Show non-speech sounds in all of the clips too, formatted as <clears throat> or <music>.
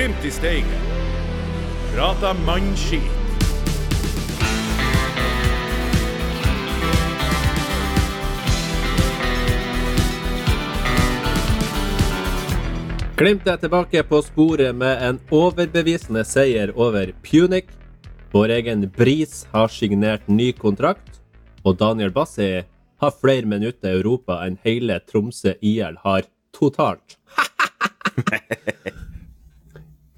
Glimt i Steigen. Prata mannskit. Glimt er tilbake på sporet med en overbevisende seier over Punic. Vår egen Bris har signert ny kontrakt, og Daniel Bassi har flere minutter i Europa enn hele Tromsø IL har totalt. <laughs>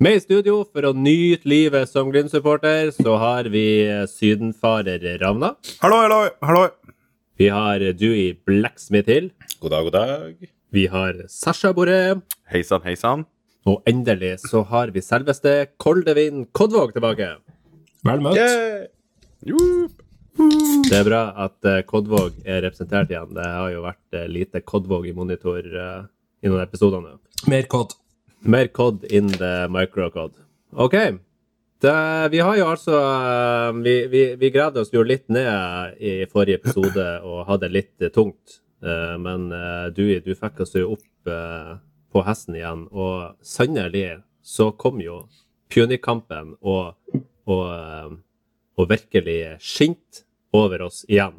Med i studio for å nyte livet som Glimt-supporter, så har vi sydenfarer Ravna. Hallo, hallo, hallo. Vi har Dewey Blacksmith Hill. God dag, god dag. Vi har Sasha Boré. Hei sann, hei sann. Og endelig så har vi selveste Koldevin Kodvåg tilbake. Vel møtt. Yeah. Det er bra at eh, Kodvåg er representert igjen. Det har jo vært eh, lite Kodvåg i monitor eh, i noen episoder nå. Mer kod. Mer kod in the microcod. OK. Det, vi har jo altså eh, Vi, vi, vi gravde oss jo litt ned i forrige episode <laughs> og hadde det litt eh, tungt. Eh, men du, du fikk oss jo opp på hesten igjen, og sannelig så kom jo Punic-kampen og, og, og virkelig skinte over oss igjen.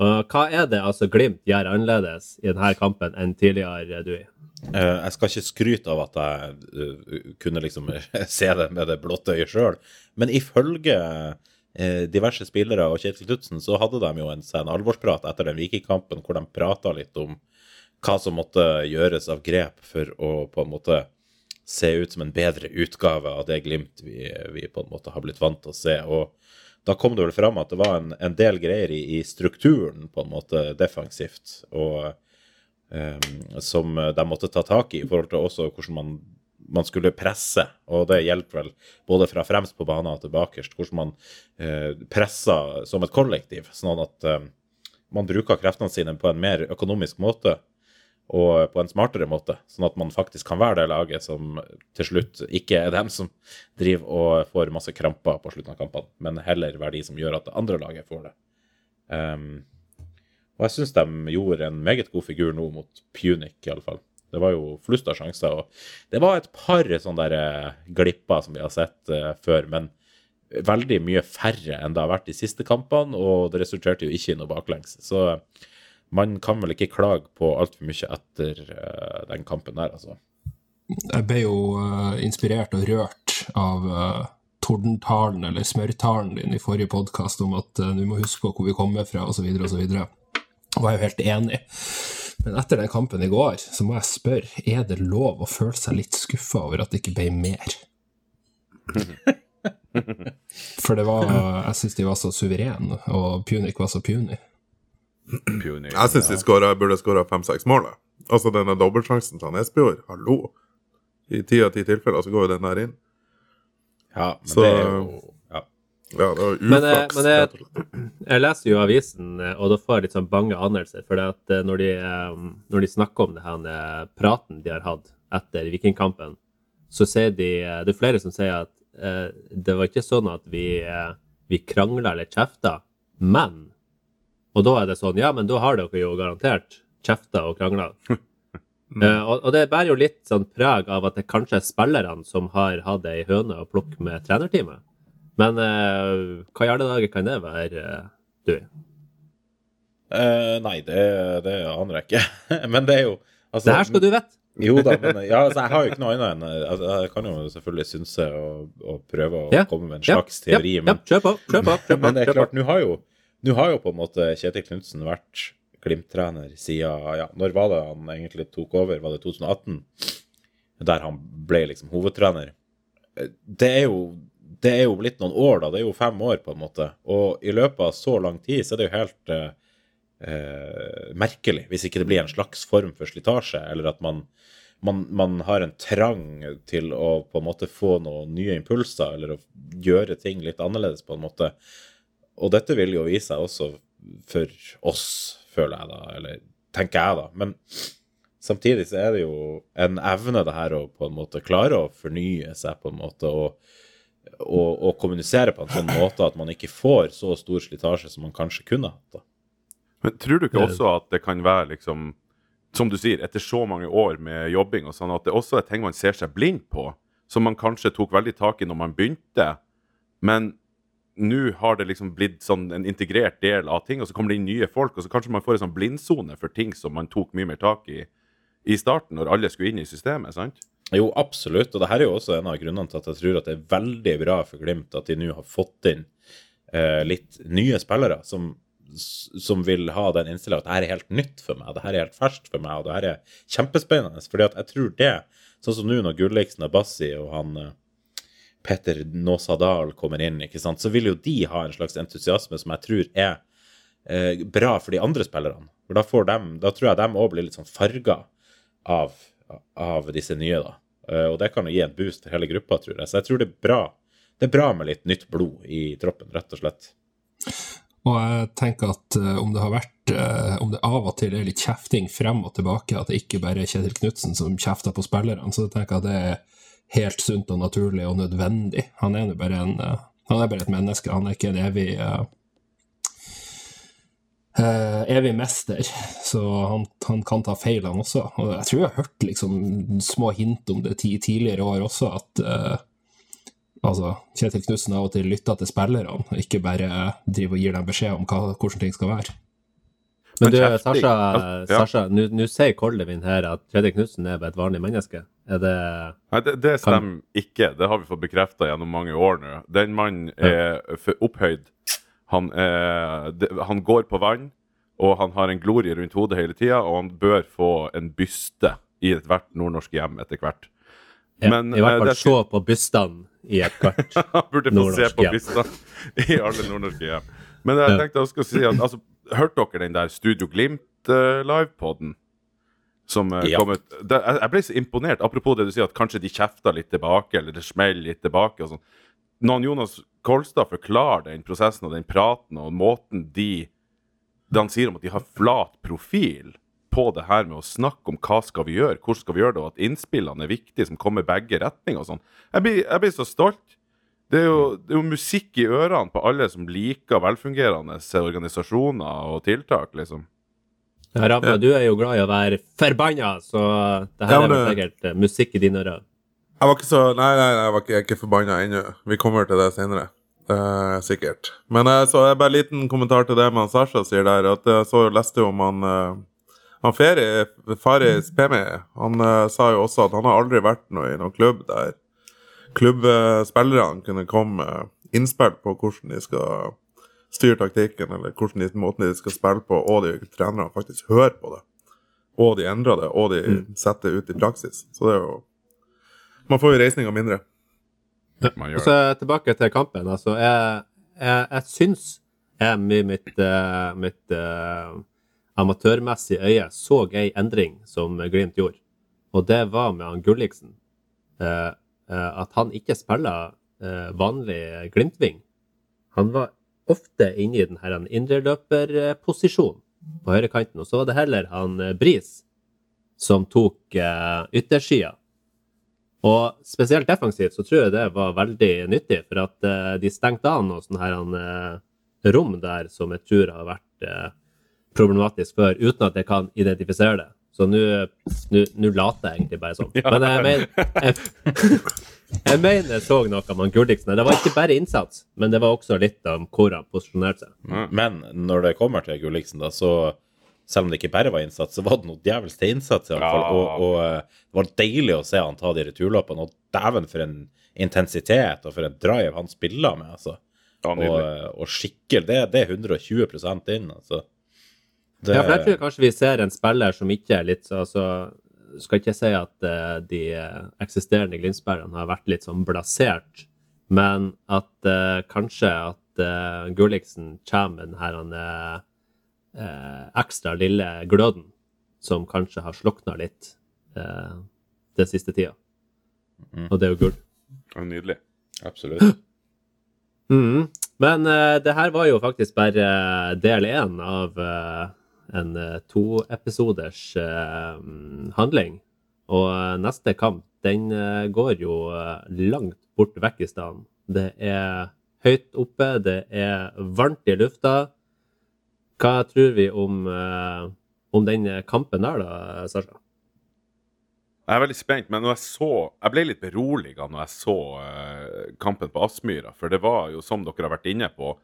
Hva er det altså Glimt gjør annerledes i denne kampen enn tidligere, Dui? Eh, jeg skal ikke skryte av at jeg eh, kunne liksom <laughs> se det med det blotte øyet sjøl, men ifølge eh, diverse spillere og Kjetil Knutsen så hadde de jo en sen alvorsprat etter den Vikingkampen hvor de prata litt om hva som måtte gjøres av grep for å på en måte se ut som en bedre utgave av det Glimt vi, vi på en måte har blitt vant til å se. og da kom det vel fram at det var en, en del greier i, i strukturen, på en måte defensivt, og som de måtte ta tak i i forhold til også hvordan man, man skulle presse. Og det hjelper vel både fra fremst på banen og til bakerst, hvordan man eh, presser som et kollektiv, sånn at eh, man bruker kreftene sine på en mer økonomisk måte og på en smartere måte, sånn at man faktisk kan være det laget som til slutt ikke er dem som driver og får masse kramper på slutten av kampene, men heller være de som gjør at det andre laget får det. Um, og jeg syns de gjorde en meget god figur nå mot Punic, i alle fall. Det var jo flust av sjanser, og det var et par sånne der eh, glipper som vi har sett uh, før, men veldig mye færre enn det har vært de siste kampene, og det resulterte jo ikke i noe baklengs. Så man kan vel ikke klage på altfor mye etter uh, den kampen der, altså. Jeg ble jo uh, inspirert og rørt av tordentalen eller smørtalen din i forrige podkast om at vi må huske på hvor vi kommer fra, osv., osv. Og jeg jo helt enig. Men etter den kampen i går, så må jeg spørre, er det lov å føle seg litt skuffa over at det ikke ble mer? <laughs> For det var Jeg syns de var så suverene, og Punic var så puny. Jeg syns de scoret, burde skåra fem-seks mål. Altså denne dobbeltsjansen til Espejord, hallo! I ti av ti tilfeller så går jo den der inn. Ja, men Så- det er jo ja. Det var Men, eh, uflaks. men det- rett. Jeg leser jo avisen, eh, og da får jeg litt sånn bange anelser. For at eh, når de, når de snakker om det her praten de har hatt etter Vikingkampen, så sier de Det er flere som sier at eh, det var ikke sånn at vi, eh, vi krangla eller kjefta, men Og da er det sånn Ja, men da har dere jo garantert kjefta og krangla. <laughs> Eh, og, og det bærer jo litt sånn preg av at det kanskje er spillerne som har hatt ei høne å plukke med trenerteamet. Men uh, hva gjør det dager kan det være, eh, du? Uh, nei, det, det aner jeg ikke. <laughs> men det er jo altså, Det her skal du vite! Jo da, men ja, altså, jeg har jo ikke noe annet enn altså, Jeg kan jo selvfølgelig synse og, og prøve å Ja, komme med en Ja, slags teori, ja, men, ja, kjør på, kjør på. Kjør <laughs> på, men det er klart, nå har jo nå har jo på en måte Kjetil Knutsen vært Glimt-trener siden ja, Når var det han egentlig tok over? Var det 2018? Der han ble liksom hovedtrener. Det er jo det er jo blitt noen år, da. Det er jo fem år, på en måte. Og i løpet av så lang tid så er det jo helt eh, eh, merkelig hvis ikke det blir en slags form for slitasje, eller at man, man, man har en trang til å på en måte få noen nye impulser, eller å gjøre ting litt annerledes, på en måte. Og dette vil jo vise seg også for oss, føler jeg da, eller tenker jeg da. Men samtidig så er det jo en evne det her å på en måte klare å fornye seg på en måte, og, og, å, kommunisere på en sånn måte at man ikke får så stor slitasje som man kanskje kunne hatt. Men tror du ikke også at det kan være liksom Som du sier, etter så mange år med jobbing og sånn, at det også er ting man ser seg blind på? som man kanskje tok veldig tak i når man begynte, men nå har det liksom blitt sånn en integrert del av ting, og så kommer det inn nye folk, og så kanskje man får en sånn blindsone for ting som man tok mye mer tak i i starten, når alle skulle inn i systemet, sant? Jo, absolutt. Og det her er jo også en av grunnene til at jeg tror at det er veldig bra for Glimt at de nå har fått inn eh, litt nye spillere som, som vil ha den innstillingen at det her er helt nytt for meg, det her er helt ferskt for meg, og det her er kjempespennende. Fordi at jeg tror det, sånn som nå når Gulliksen og Bassi og han eh, Petter Nåsadal kommer inn, ikke sant, så vil jo de ha en slags entusiasme som jeg tror er eh, bra for de andre spillerne. For da, får dem, da tror jeg de òg blir litt sånn farga av, av disse nye, da. Eh, Og det kan jo gi en boost til hele gruppa, tror jeg. Så jeg tror det er bra det er bra med litt nytt blod i troppen, rett og slett. Og jeg tenker at eh, om det har vært eh, Om det av og til er litt kjefting frem og tilbake, at det ikke bare er Kjetil Knutsen som kjefter på spillerne, så tenker jeg at det er helt sunt og naturlig og nødvendig. Han er jo bare en Han er bare et menneske, han er ikke en evig eh, eh, evig mester, så han, han kan ta feil, han også. Og jeg tror jeg har hørt liksom små hint om det tidligere år også, at uh, altså, Kjetil Knutsen av og til lytter til spillerne, og ikke bare driver og gir dem beskjed om hva, hvordan ting skal være. Men du, kjefting, Sasha, ja. Sasha nå sier Koldevin her at Kjetil Knutsen er bare et vanlig menneske. Er det Nei, det, det stemmer ikke. Det har vi fått bekrefta gjennom mange år nå. Den mannen er for opphøyd. Han, eh, det, han går på vann, og han har en glorie rundt hodet hele tida, og han bør få en byste i ethvert nordnorsk hjem etter hvert. ja, Men, I hvert eh, fall se på bystene i et <laughs> kart. Han burde få se på hjem. i alle nordnorske hjem. Men jeg tenkte jeg skulle si at altså, Hørte dere den der Studio Glimt-livepoden? som eh, Ja. kom ut jeg ble så imponert, apropos det du sier, at kanskje de kjefter litt tilbake, eller det smeller litt tilbake. og sånn. Når Jonas Kolstad forklarer den prosessen og den praten og måten de Det han sier om at de har flat profil på det her med å snakke om hva skal vi gjøre, hvordan skal vi gjøre det, og at innspillene er viktige, som kommer begge retninger og sånn. Jeg blir, jeg blir så stolt. Det er, jo, det er jo musikk i ørene på alle som liker velfungerende organisasjoner og tiltak, liksom. Ja, Rabba, du er jo glad i å være forbanna, så det her Ja, er men vel sikkert eh, musikk i dine ører. Jeg var ikke så Nei, nei, jeg var ikke, jeg er ikke forbanna ennå. Vi kommer til det senere. Eh, sikkert. Men eh, så er bare en liten kommentar til det man Sasha sier der. At jeg så leste jo om han eh, han Feri, Faris Pemi, han eh, sa jo også at han har aldri vært noe i noen klubb der klubbspillerne kunne komme med innspill på hvordan de skal styre taktikken, eller hvordan de, måten de skal spille på, og de trenerne faktisk hører på det. Og de endrer det, og de setter det ut i praksis. Så det er jo Man får jo reisninga mindre. Man Og så tilbake til kampen. Altså, jeg, jeg, jeg syns jeg med mitt, uh, mitt uh, amatørmessige øye så ei endring som Glimt gjorde. Og det var med han Gulliksen. Uh, eh, at han ikke spiller vanlig Glimt-ving. Han var ofte inne i den her indreløperposisjonen på høyrekanten. Og så var det heller han Bris som tok yttersida. Og spesielt defensivt så tror jeg det var veldig nyttig, for at eh, de stengte av noen sånne her, eh, rom der som jeg tror har vært eh, problematisk før, uten at jeg kan identifisere det. Så nå later jeg egentlig bare sånn. <laughs> Men jeg mener jeg, <laughs> jeg mener jeg så noe med Gulliksen. Det var ikke bare innsats, men det var også litt om hvor han posisjonerte seg. Men når det kommer til Gulliksen, da, så selv om det ikke bare var innsats, så var det noe djevelsk til innsats, i hvert fall. Ja. Og, og eh, det var deilig å se han ta de returløpene. Og dæven, for en intensitet og for en drive han spiller med, altså. Ja, Og, eh, og skikkelig Det, det er 120 inn, altså. Det, Ja, for jeg tror kanskje vi ser en spiller som ikke er litt så altså, Skal ikke si at uh, de eksisterende Glimt-spillerne har vært litt sånn blasert, men at uh, kanskje at uh, Gulliksen kommer med den her han, eh, eh, ekstra lille gløden som kanskje har slukna litt eh, den siste tida. Og det er jo gull. Nydelig. Absolutt. <gasps> Mm. Men eh, det her var jo faktisk bare eh, del én av eh, en uh, toepisoders eh, handling. Og eh, neste kamp, den eh, går jo eh, langt bort vekk i stedet. Det er høyt oppe, det er varmt i lufta. Hva tror vi om, eh, om den kampen der, da, Sasha? Jeg er veldig spent, men når jeg så Jeg ble litt beroliga når jeg så eh, kampen på Aspmyra, for det var jo, som dere har vært inne på,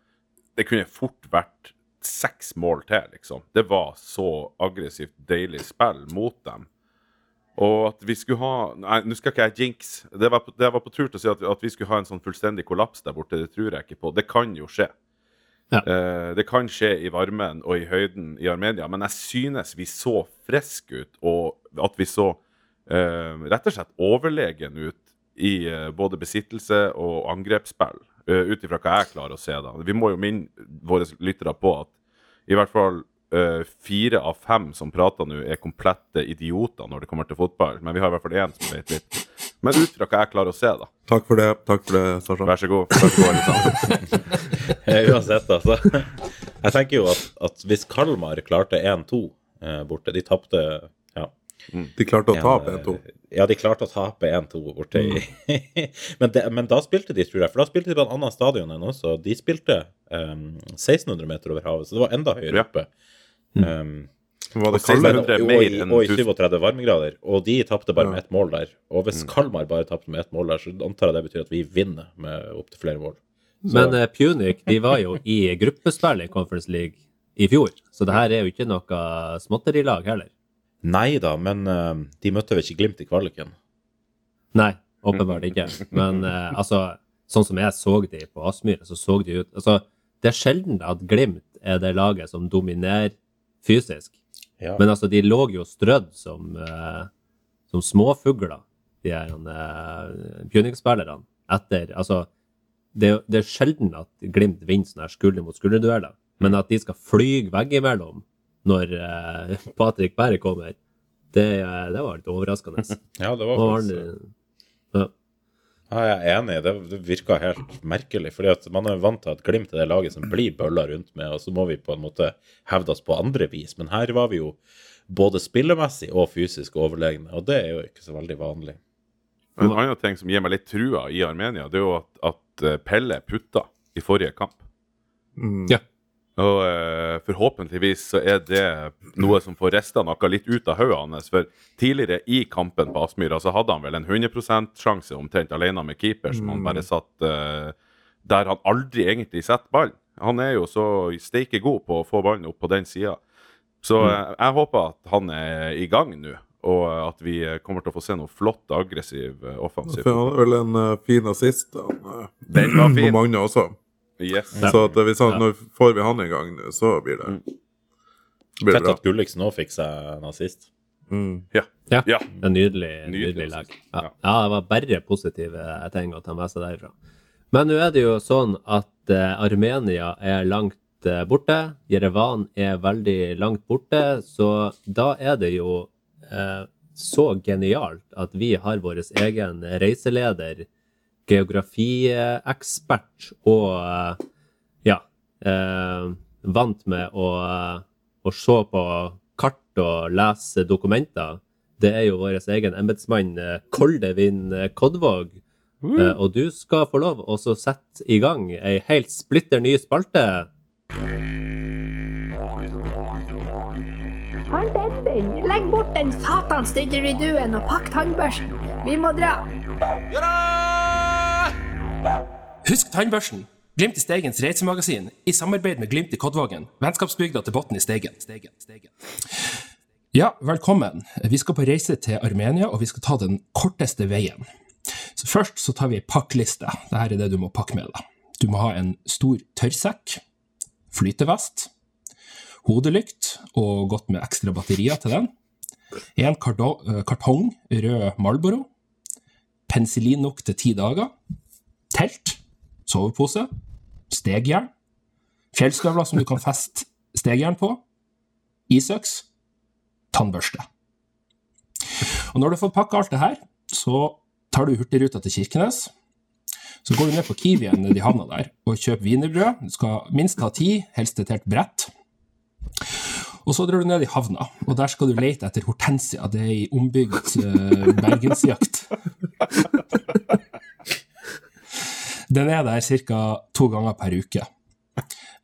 det kunne fort vært seks mål til, liksom. Det var så aggressivt, deilig spill mot dem. Og at vi skulle ha Nei, nå skal ikke jeg jinx. Det var, på, det var på tur til å si at, at vi skulle ha en sånn fullstendig kollaps der borte. Det tror jeg ikke på. Det kan jo skje. Ja. Eh, det kan skje i varmen og i høyden i Armenia, men jeg synes vi så friske ut, og at vi så eh, rett og slett overlegen ut i eh, både besittelse og angrepsspill, ut ifra hva jeg klarer å se. da. Vi må jo minne våre lyttere på at i hvert fall eh, fire av fem som prater nå, er komplette idioter når det kommer til fotball. Men vi har i hvert fall én som vet litt. Men ut fra hva jeg klarer å se, da. Takk for det, takk for det, Sasha. Vær så god. Vær så god. Eh, Uansett, altså. Jeg tenker jo at, at hvis Kalmar klarte 1-2 eh, borte De tapte ja, De klarte å tape 1-2. Ja, de klarte å tape 1-2 borte Mm. <laughs> men, de, men da spilte de, tror jeg, for da spilte de på en annen stadion enn oss. Og de spilte um, 1600 meter over havet, så det var enda høyere Ja. oppe. Um, Var det Og og, og i 37 varmegrader. Og de tapte bare Ja. med ett mål der. Og hvis Kalmar bare tapte med ett mål der, så antar jeg det betyr at vi vinner med opptil flere mål. Så- Men uh, Punic de var jo i gruppespill i Conference League i fjor, så det her er jo ikke noe småtterilag heller. Nei da, men uh, de møtte vel ikke Glimt i kvaliken? Nei, åpenbart ikke. Men uh, altså, sånn som jeg så de på Aspmyra, så så de ut Altså, det er sjelden at Glimt er det laget som dominerer fysisk. Ja. Men altså, de lå jo strødd som, uh, som småfugler, de her uh, Punic-spillerne, etter Altså, det, det er sjelden at Glimt vinner sånne her skulder mot skulderdueller, men at de skal fly veggimellom når uh, <laughs> Patrick Berre kommer, det, eh, det var litt overraskende. <laughs> ja, det var faktisk? Ja. Ja, jeg er enig. Det, det virka helt merkelig. fordi at man er vant til at Glimt er det laget som blir bølla rundt med, og så må vi på en måte hevde oss på andre vis. Men her var vi jo både spillemessig og fysisk overlegne, og det er jo ikke så veldig vanlig. En annen ting som gir meg litt trua i Armenia, det er jo at, at eh, Pelle putta i forrige kamp. Mm. Ja. Og eh, forhåpentligvis så er det noe som får rista noe litt ut av hodet hans. For tidligere i kampen på Aspmyra så hadde han vel en 100% sjanse omtrent alene med keeper, som han bare satt eh, der han aldri egentlig setter ballen. Han er jo så steike god på å få ballen opp på den sida. Så eh, jeg håper at han er i gang nå, og at vi kommer til å få se noe flott, aggressiv, eh, offensiv han hadde vel en eh, fin assist, han, eh, Den var <clears throat> fin. på Magne også. Yes. Så at hvis han, når får vi han i gang så blir det, så blir det Fett bra. at Gulliksen òg fikk seg nazist. Mm. Ja. Ja. Ja. En nydelig, Nydelig nydelig lag. Ja. Ja. ja, det var bare positive ting å ta med seg derifra. Men nå er det jo sånn at uh, Armenia er langt uh, borte. Jerevan er veldig langt borte, så da er det jo uh, så genialt at vi har vår egen reiseleder, geografiekspert og eh, ja, eh, vant med å, eh, å se på kart og lese dokumenter. Det er jo vår egen embetsmann eh, Koldevin Kodvåg. Kodvåg. Eh, og du skal få lov å sette i gang ei helt splitter ny spalte. Den, den. Legg bort den satans didgeridooen og pakk tannbørsten. Vi må dra. Husk tannbørsten! Glimt i Steigens reisemagasin i samarbeid med Glimt i Kodvågen. Vennskapsbygda til Botn i Steigen. Steigen. Steigen. Ja, velkommen. Vi skal på reise til Armenia, og vi skal ta den korteste veien. Så først så tar vi ei pakkliste. Dette er det du må pakke med deg. Du må ha en stor tørrsekk, flytevest, hodelykt og godt med ekstra batterier til den. En eh, kartong rød Marlboro. Penicillin nok til ti dager. Telt. Sovepose. Stegjern. Fjellstøvler som du kan feste stegjern på. Isøks. Tannbørste. Og når du får pakka alt det her, så tar du Hurtigruta til Kirkenes. Så går du ned på Kiwien nede i havna der og kjøper wienerbrød. Du skal minst ha ti, helst et helt brett. Og så drar du ned i havna, og der skal du lete etter hortensia. Det er ei ombygd uh, bergensjakt. Den er der ca. to ganger per uke.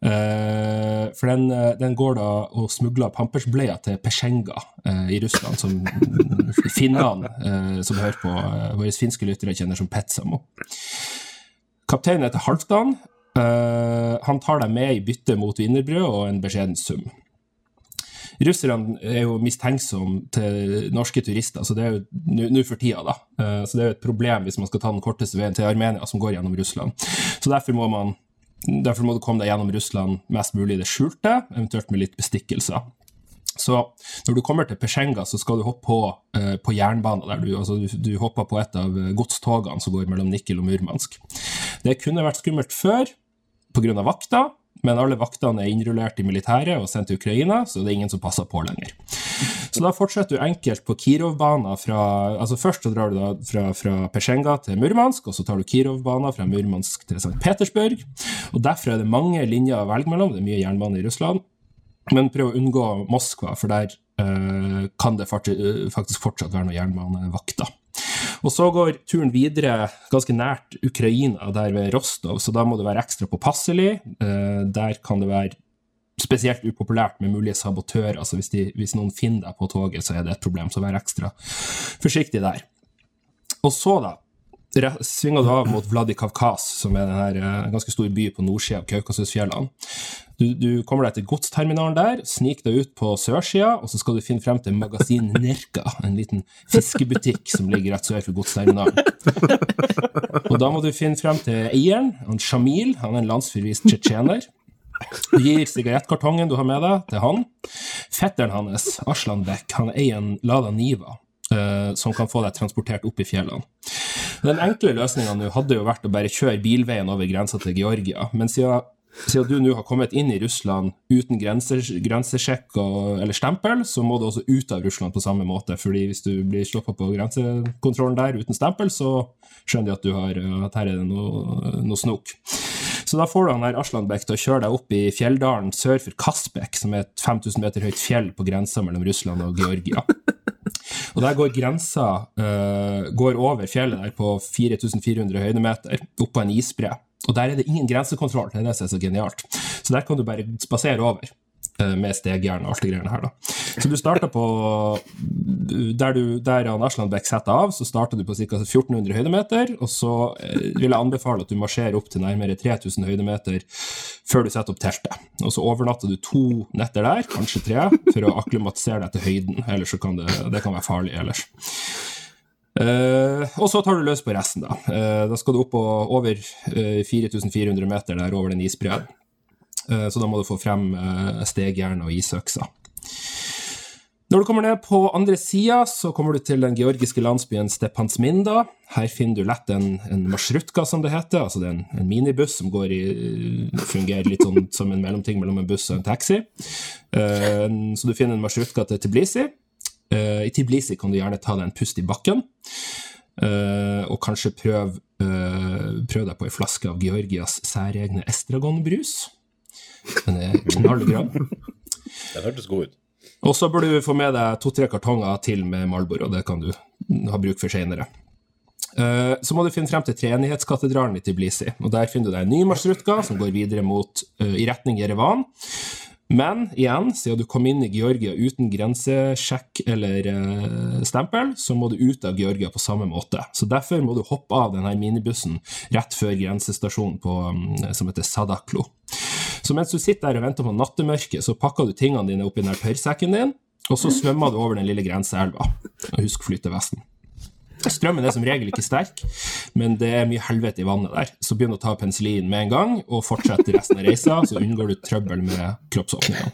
Uh, for den, eh, den går da og smugler pampersbleier til Pesjenga uh, i Russland, som <laughs> finnene uh, som hører på, våre finske lyttere kjenner som Petsamo. Kapteinen heter Halvdan. Han tar deg med i bytte mot wienerbrød og en beskjeden sum. Russerne er jo mistenksomme til norske turister, så det er jo nå for tida, da. Eh, Så det er jo et problem hvis man skal ta den korteste veien til Armenia, som går gjennom Russland. Så derfor må man Derfor må du komme deg gjennom Russland mest mulig i det skjulte, eventuelt med litt bestikkelser. Så når du kommer til Pesjenga, så skal du hoppe på, eh, på jernbanen der. Du, altså, du, du hopper på et av eh, godstogene som går mellom Nikel og Murmansk. Det kunne vært skummelt før pga. vakta, men alle vaktene er innrullert i militæret og sendt til Ukraina, så det er ingen som passer på lenger. Så da fortsetter du enkelt på Kirov-bana fra altså Først så drar du da fra, fra Pesjenga til Murmansk, og så tar du Kirov-bana fra Murmansk til St. Petersburg. Og Derfra er det mange linjer å velge mellom, det er mye jernbane i Russland. Men prøv å unngå Moskva, for der eh, kan det eh, faktisk fortsatt være noen jernbanevakter. Og så går turen videre ganske nært Ukraina, der ved Rostov, så da må du være ekstra påpasselig. Eh, der kan det være spesielt upopulært med mulige sabotører, altså hvis, de, hvis noen finner deg på toget, så er det et problem, så vær ekstra forsiktig der. Og så, da, svinger du av mot Vladikavkaz, som er en eh, ganske stor by på nordsida av Kaukasusfjellene. Du, du kommer deg til godsterminalen der, snik deg ut på sørsida, og så skal du finne frem til Magasin Nerka, en liten fiskebutikk som ligger rett sør for godsterminalen. Og da må du finne frem til eieren, han Shamil, han er en landsforvist tsjetsjener. Du gir sigarettkartongen du har med deg, til han. Fetteren hans, Aslan Beck, han eier en Lada Niva, eh, som kan få deg transportert opp i fjellene. Den enkle løsninga nå hadde jo vært å bare kjøre bilveien over grensa til Georgia, men siden, siden du nå har kommet inn i Russland uten grensesjekk eller stempel, så må du også ut av Russland på samme måte, fordi hvis du blir stoppa på grensekontrollen der uten stempel, så skjønner de at, du har, at her er det noe, noe snok. Så da får du han her Aslanbek til å kjøre deg opp i fjelldalen sør for Kaspek, som er et 5000 meter høyt fjell på grensa mellom Russland og Georgia. Og der går grensa uh, går over fjellet der på 4400 høydemeter, opp på en isbre. Og der er det ingen grensekontroll, det er det som er så genialt. Så der kan du bare spasere over med stegjern og alt det greiene her, da. Så du starter på Der, du, der Aslan Aslanbek setter av, så starter du på ca. 1400 høydemeter, og så eh, vil jeg anbefale at du marsjerer opp til nærmere 3000 høydemeter før du setter opp teltet. Og så overnatter du to netter der, kanskje tre, for å akklimatisere deg til høyden. Ellers så kan det, det kan være farlig ellers. Uh, og så tar du løs på resten, da. Uh, da skal du opp og over uh, 4400 meter der over den isbreen. Eh, så da må du få frem eh, stegjern og isøkser. Når du kommer ned på andre sida, så kommer du til den georgiske landsbyen Stepansminda. Her finner du lett en, en marsjrutka, som det heter. altså Det er en, en minibuss som i, fungerer litt sånn, som en mellomting mellom en buss og en taxi. Uh, så du finner en marsjrutka til Tbilisi. Uh, I Tbilisi kan du gjerne ta deg en pust i bakken. Uh, og kanskje prøve eh, prøv deg på ei flaske av Georgias særegne estragonbrus. Den er knallgrønn. Den hørtes god ut. Og så burde du få med deg to-tre kartonger til med Marlboro, det kan du ha bruk for senere. Eh, Så må du finne frem til Treenighetskatedralen i Tbilisi, og der finner du deg en ny marsjrutka som går videre mot, eh, i retning Jerevan. Men igjen, siden du kom inn i Georgia uten grensesjekk eller eh, stempel, så må du ut av Georgia på samme måte. Så derfor må du hoppe av denne minibussen rett før grensestasjonen på, mm, som heter Sadaklo. Så mens du sitter der og venter på nattemørket, så pakker du tingene dine oppi den her tørrsekken din, og så svømmer du over den lille grenseelva. Og husk flytevesten. Strømmen er som regel ikke sterk, men det er mye helvete i vannet der. Så begynn å ta penicillin med en gang, og fortsett resten av reisa, så unngår du trøbbel med kroppsåpningene.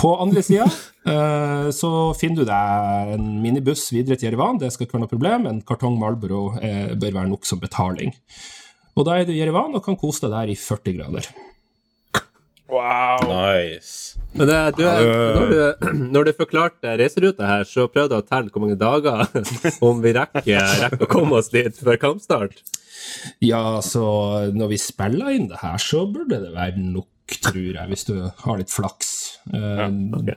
På andre sida eh, så finner du deg en minibuss videre til Jerevan, det skal ikke være noe problem. En kartong Marlboro eh, bør være nok som betaling. Og da er du i Jerevan og kan kose deg der i 40 grader. Wow. Nice. Men det, du, når, du, <clears throat> når du forklarte reiseruta her, så prøvde jeg å telle hvor mange dager <laughs> om vi rekker, rekker å komme oss dit før kampstart. Ja, så når vi spiller inn det her, så burde det være nok, tror jeg, hvis du har litt flaks. Ja, ok.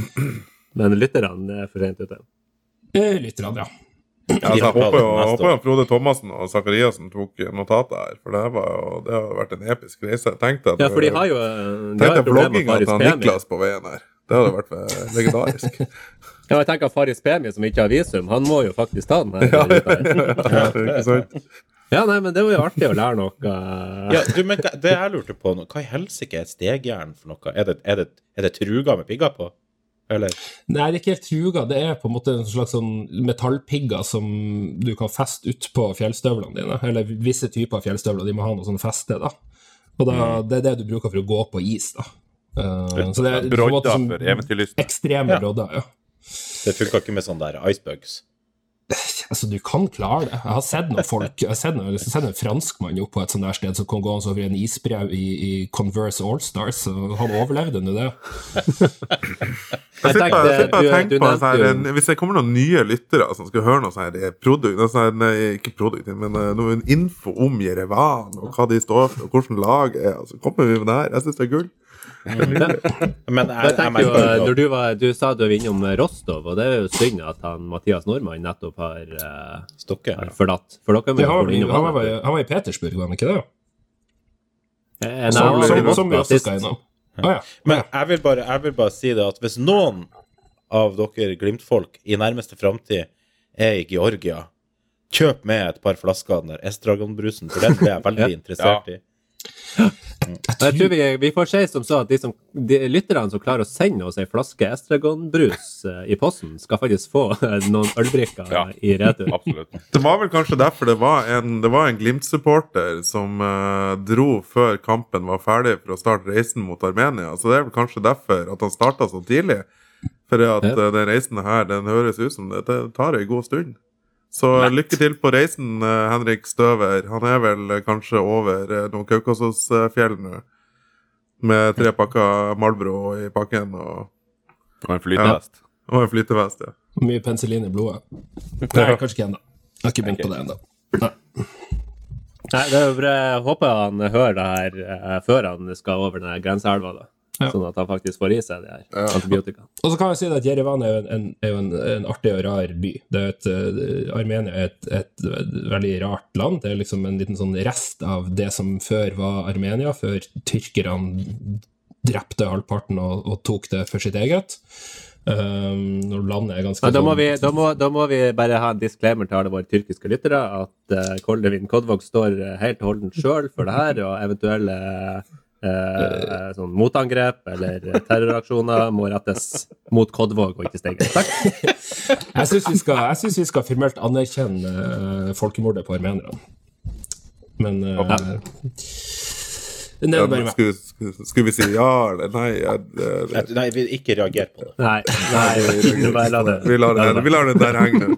<clears throat> Men lytterne er for sent ute. Lytterne, Litt, rann, ja. Ja, altså, jeg håper jo neste håper jo. Frode Thomassen og Zakariassen tok notater her, for det, var jo, det har vært en episk reise. Tenk deg Ja, for de har jo de Tenk har vlogginga til. Niklas på veien her. Det hadde vært eh, legendarisk. <laughs> Ja, jeg tenker Faris Pemi, som ikke har visum, han må jo faktisk ta den her. Ja, <laughs> ikke sant? Ja, nei, men det var jo artig å lære noe. Ja, du, men det jeg lurte på nå, hva i helsike er stegjern for noe? Er det, er det, er det truga med pigger på? Eller? Nei, det er ikke helt truga. Det er på en måte en slags sånn metallpigger som du kan feste utpå fjellstøvlene dine. Eller visse typer av fjellstøvler, de må ha noe sånn feste, da. Og da, Mm. det er det du bruker for å gå på is, da. Uh, så det er som for eventyrlysten. ekstreme Ja. brodder, ja. Det funka ikke med sånne der icebugs? Altså, du kan klare det. Jeg har sett noen folk Jeg har sett, noen, jeg har sett en franskmann opp på et sånt der sted som kom gå over en isbrev i, i Converse Allstars, og han overlevde nå det. Jeg sitter bare- og tenker på sånn her, en- Hvis det kommer noen nye lyttere som skal høre noe sånn produkt, sånn ikke produkt, men eh, noen info om Jerevan, og hva de står for, og hvordan laget er, så kommer vi med det her. Jeg syns det er gull. Men jeg, Jeg jeg jo, når du, var, du sa du var innom Rostov, og det er jo synd at han Mathias Nordmann nettopp har, uh, Stokke. har forlatt. For dere må jo har, innom han, han. var, han var i Petersburg, var han ikke det? Eh, nei, Som, som, som vi også skal innom. Ah, ja. Men jeg vil, bare, jeg vil bare si det at hvis noen av dere Glimt-folk i nærmeste framtid er i Georgia, kjøp med et par flasker av den der Estragon-brusen, for den ble jeg <laughs> veldig interessert i. Jeg tror vi, vi får si som så at de, som, de lytterne som klarer å sende oss ei flaske Estragon-brus eh, i posten, skal faktisk få eh, noen ølbrikker Ja. i retur. Absolutt. Det var vel kanskje derfor det var en, det var en Glimt-supporter som uh, dro før kampen var ferdig for å starte reisen mot Armenia. Så det er vel kanskje derfor at han starta så tidlig. For at eh, den reisen her, den høres ut som det, det tar ei god stund. Så lykke til på reisen, eh, Henrik Støver. Han er vel eh, kanskje over eh, noen Kaukasosfjell nå. Med tre pakker Marlboro i pakken og, Og en flytevest. og en flytevest. Ja. Mye penicillin i blodet. <laughs> Nei, kanskje ikke ennå. Jeg har ikke begynt på det ennå. Nei, det er bra. Jeg håper han hører det her før han skal over den grenseelva, da. Ja. Sånn at han faktisk får i seg de her antibiotika. Og så kan jeg si at Jerevan er jo en, en, en, en artig og rar by. Det er et, uh, Armenia er et, et, veldig rart land. Det er liksom en liten sånn rest av det som før var Armenia, før tyrkerne drepte halvparten og, og tok det for sitt eget. Um, når landet er ganske Ja, da, må sånn- vi, da, må, da må vi bare ha en disclaimer til alle våre tyrkiske lyttere at uh, Koldevin Kodvåg står eh, helt holdent sjøl for det her, og eventuelle eh, sånn motangrep eller terroraksjoner må rettes mot Kodvåg og ikke Steigen. Takk. <laughs> Jeg syns vi, vi skal formelt anerkjenne eh, folkemordet på armenerne. Men uh, Det Ja, skulle, skulle, skulle vi si ja eller nei? Ja, det- det. Nei, vi ikke reager på det. Nei, nei, bare la det Vi lar det, vi lar det der henge.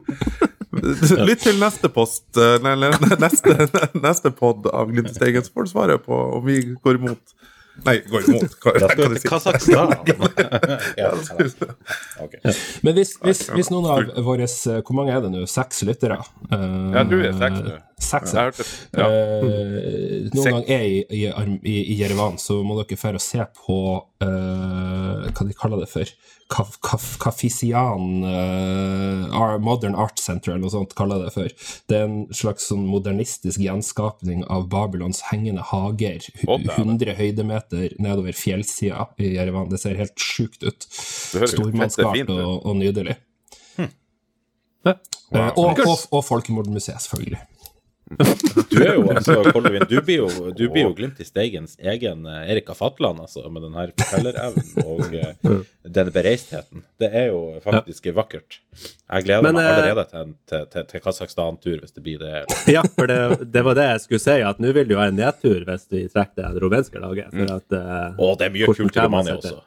Lytt til neste post, eh, nei, neste, <laughs> neste pod av Glimt i Steigen, så får svaret på om vi går imot Nei, går imot. <laughs> Hva, kan si? Kasakhstan. ja, <laughs> ok. Men hvis, hvis, hvis noen av våre Hvor mange er det nå? Seks lyttere? Uh, ja, du er seks nå. Seks, Jeg ja. Uh, noen Seks. gang er i, i, i, i Jerevan, så må dere dra og se på uh, Hva de kaller det for? Kaf, kaf, Kafisian uh, Modern Art Center, eller noe sånt kaller det for. Det er en slags sånn modernistisk gjenskapning av Babylons hengende hager. hu- 100 høydemeter nedover fjellsida i Jerevan. Det ser helt sjukt ut. Ut. og, og nydelig. Hm. Wow. Uh, og, og, og Folkemordmuseet, selvfølgelig. Du er jo altså, <laughs> Koldevin, du blir jo, du blir jo Glimt i Steigens egen eh, Erika Fatland, altså, med den her fortellerevnen og eh, <laughs> den bereistheten. Det er jo faktisk vakkert. Jeg gleder Men, meg eh, allerede til, en- til, til, til Kasakhstan-tur, hvis det blir det. Ja, for det, det var det jeg skulle si, at nå vil jo være en nedtur hvis vi trekker det rumenske laget. For at, eh, og det er mye kult i Romania også.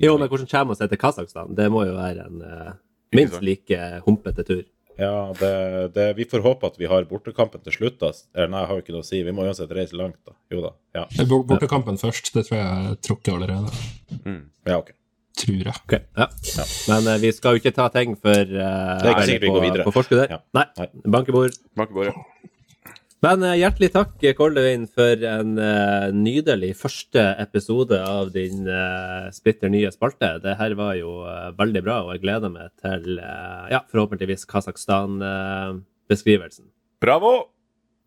Jo, men hvordan kommer man seg til Kasakhstan? Det må jo være en uh, minst like humpete tur. Ja, det, det, vi får håpe at vi har bortekampen til slutt. Da. Eller nei, jeg har jo ikke noe å si. Vi må uansett reise langt, da. Jo da. Ja, Bortekampen først, det tror jeg er trukket allerede. ja ok. Tror jeg. Okay. ja. Men uh, vi skal jo ikke ta ting for uh, Det er ikke sikkert vi går videre. På forskudd der. Ja. Nei. Nei. Bankebord. Bankebord, ja. Men eh, hjertelig takk, Koldevein, for en eh, nydelig første episode av din eh, splitter nye spalte. Det her var jo eh, veldig bra, og jeg gleder meg til eh, ja, forhåpentligvis Kasakhstan-beskrivelsen. Bravo!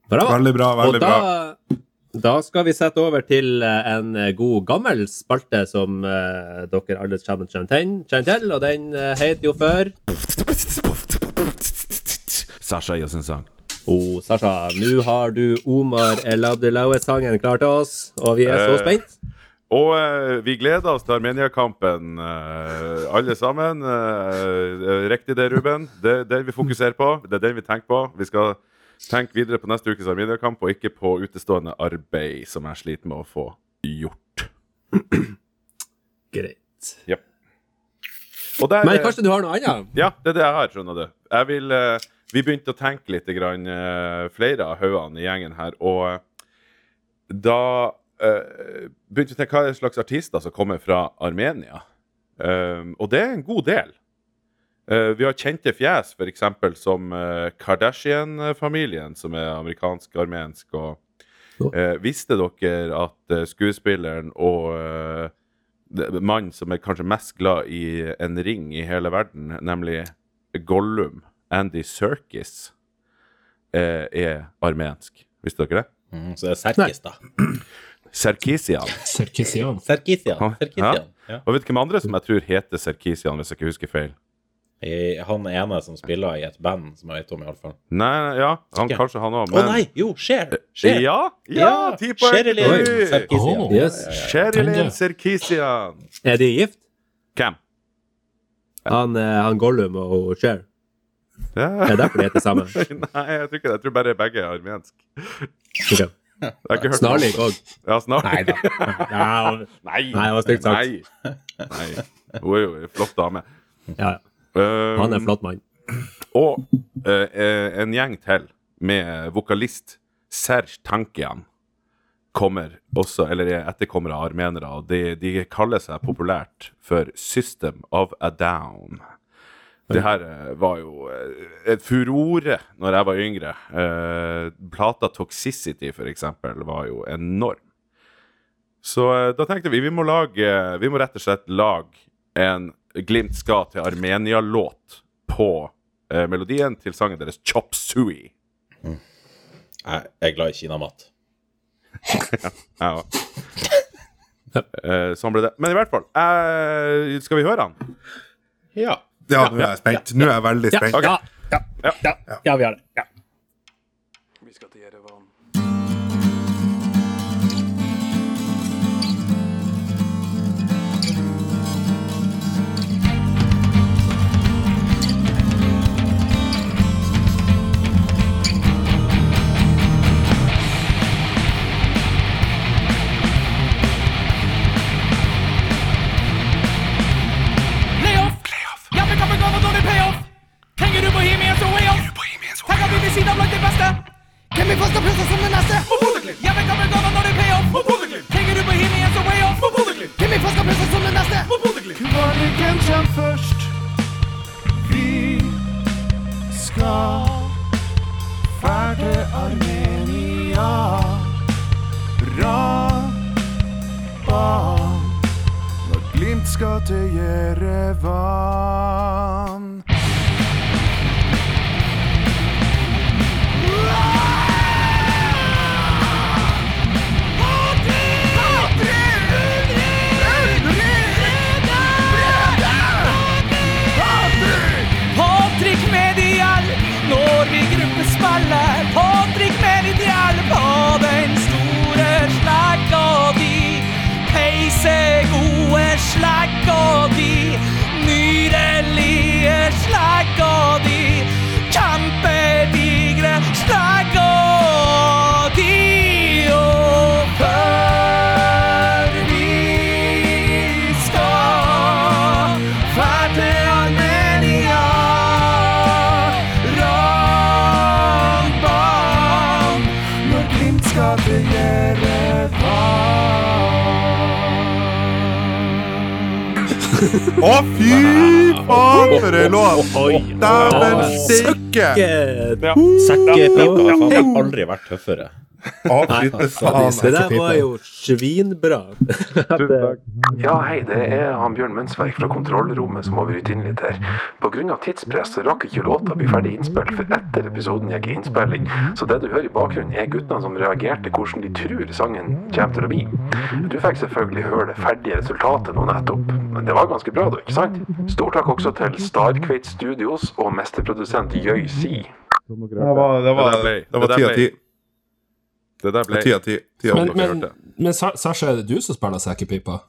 Bravo! Veldig bra, veldig bra. da, da skal vi sette over til eh, en eh, god gammel spalte som eh, dere alle sammen kjenner til, og den eh, heter jo før Sasha oss sang. Oh, Sasha, nå har du Omar El Abdelaue-sangen klar til oss, og vi er så Eh, spent. Og eh, vi gleder oss til Armenia-kampen, eh, alle sammen. Eh, riktig det, Ruben. Det er den vi fokuserer på. Det er den vi tenker på. Vi skal tenke videre på neste ukes Armenia-kamp, og ikke på utestående arbeid som jeg sliter med å få gjort. Greit. Der, Men eh, kanskje du har noe annet? Ja, det er det jeg har, skjønner du. Jeg vil, eh, vi begynte å tenke litt, grann, eh, flere av haugene i gjengen her, og eh, da eh, begynte vi å tenke hva er slags artister som kommer fra Armenia. Og det er en god del. Vi har kjente fjes, f.eks. som Kardashian-familien, som er amerikansk-armensk. og eh, Visste dere at eh, skuespilleren og eh, mannen som er kanskje mest glad i en ring i hele verden, nemlig Gollum, Andy Serkis, eh, er armensk. Visste dere det? Mm, så det er Serkis, da. Serkisian. Serkisian. Serkisian. Ja. Serkisian. Ja. Og vet du hvem andre som jeg tror heter Serkisian, hvis jeg ikke husker feil? I, Han ene som spiller i et band, som jeg vet om, iallfall. Nei, ja, han, kanskje han òg, Å nei! Jo, Cher! Cher. Ja! Ja! ja! Sherilyn Serkisian. Oh, Yes. Sherilyn. Serkisian. Er de gift? Hvem? Han, eh, han Gollum og Cher? Ja. Er derfor de heter sammen? <laughs> Nei, jeg tror ikke det. Jeg tror bare begge er armensk. Okay. Snarlik òg. Ja, snarlik. Nei. Nei, det var stygt sagt. Nei. Nei. Hun er jo en flott dame. ja. ja. Han er en flott mann. Og eh, en gjeng til med vokalist Serge Tankian kommer også, eller er etterkommere av armenere. De, de kaller seg populært for System of a Down. Det her eh, var jo eh, et furore når jeg var yngre. Eh, plata Toxicity, for eksempel, var jo enorm. Så eh, da tenkte vi vi må lage Vi må rett og slett lage en Glimt skal til Armenia-låt på eh, melodien til sangen deres Chop Sui. Jeg er glad i kinamat. <laughs> Ja. Eh, sånn ble det. Men i hvert fall, eh, skal vi høre han? Ja. Ja, nå er jeg spent. Nå er jeg veldig spent. Ja, ja, ja, ja, vi har det. Ja. Glimt skal Å, fy faen, for ei låt! Dæven stikke! Sekkepipa har aldri vært tøffere. Å, fytte faen. Det der var jo svinbra. Ja, hei, det er han Bjørn Mønsverk fra kontrollrommet som må bryte inn litt her. Av tidspress så rakk ikke låta bli ferdig innspilt for etter episoden gikk i innspilling, så det du hører i bakgrunnen er guttene som reagerte hvordan de tror sangen kommer til å bli. Du fikk selvfølgelig høre det ferdige resultatet nå nettopp, men det var ganske bra da, ikke sant? Stor takk også til Starkveit Studios og mesterprodusent Jøy Si. Det var, det var, det var ti av ti. Det der ble 10 av ti. Ti av Men, men, men Sasha, er det du som spiller sekkepipa?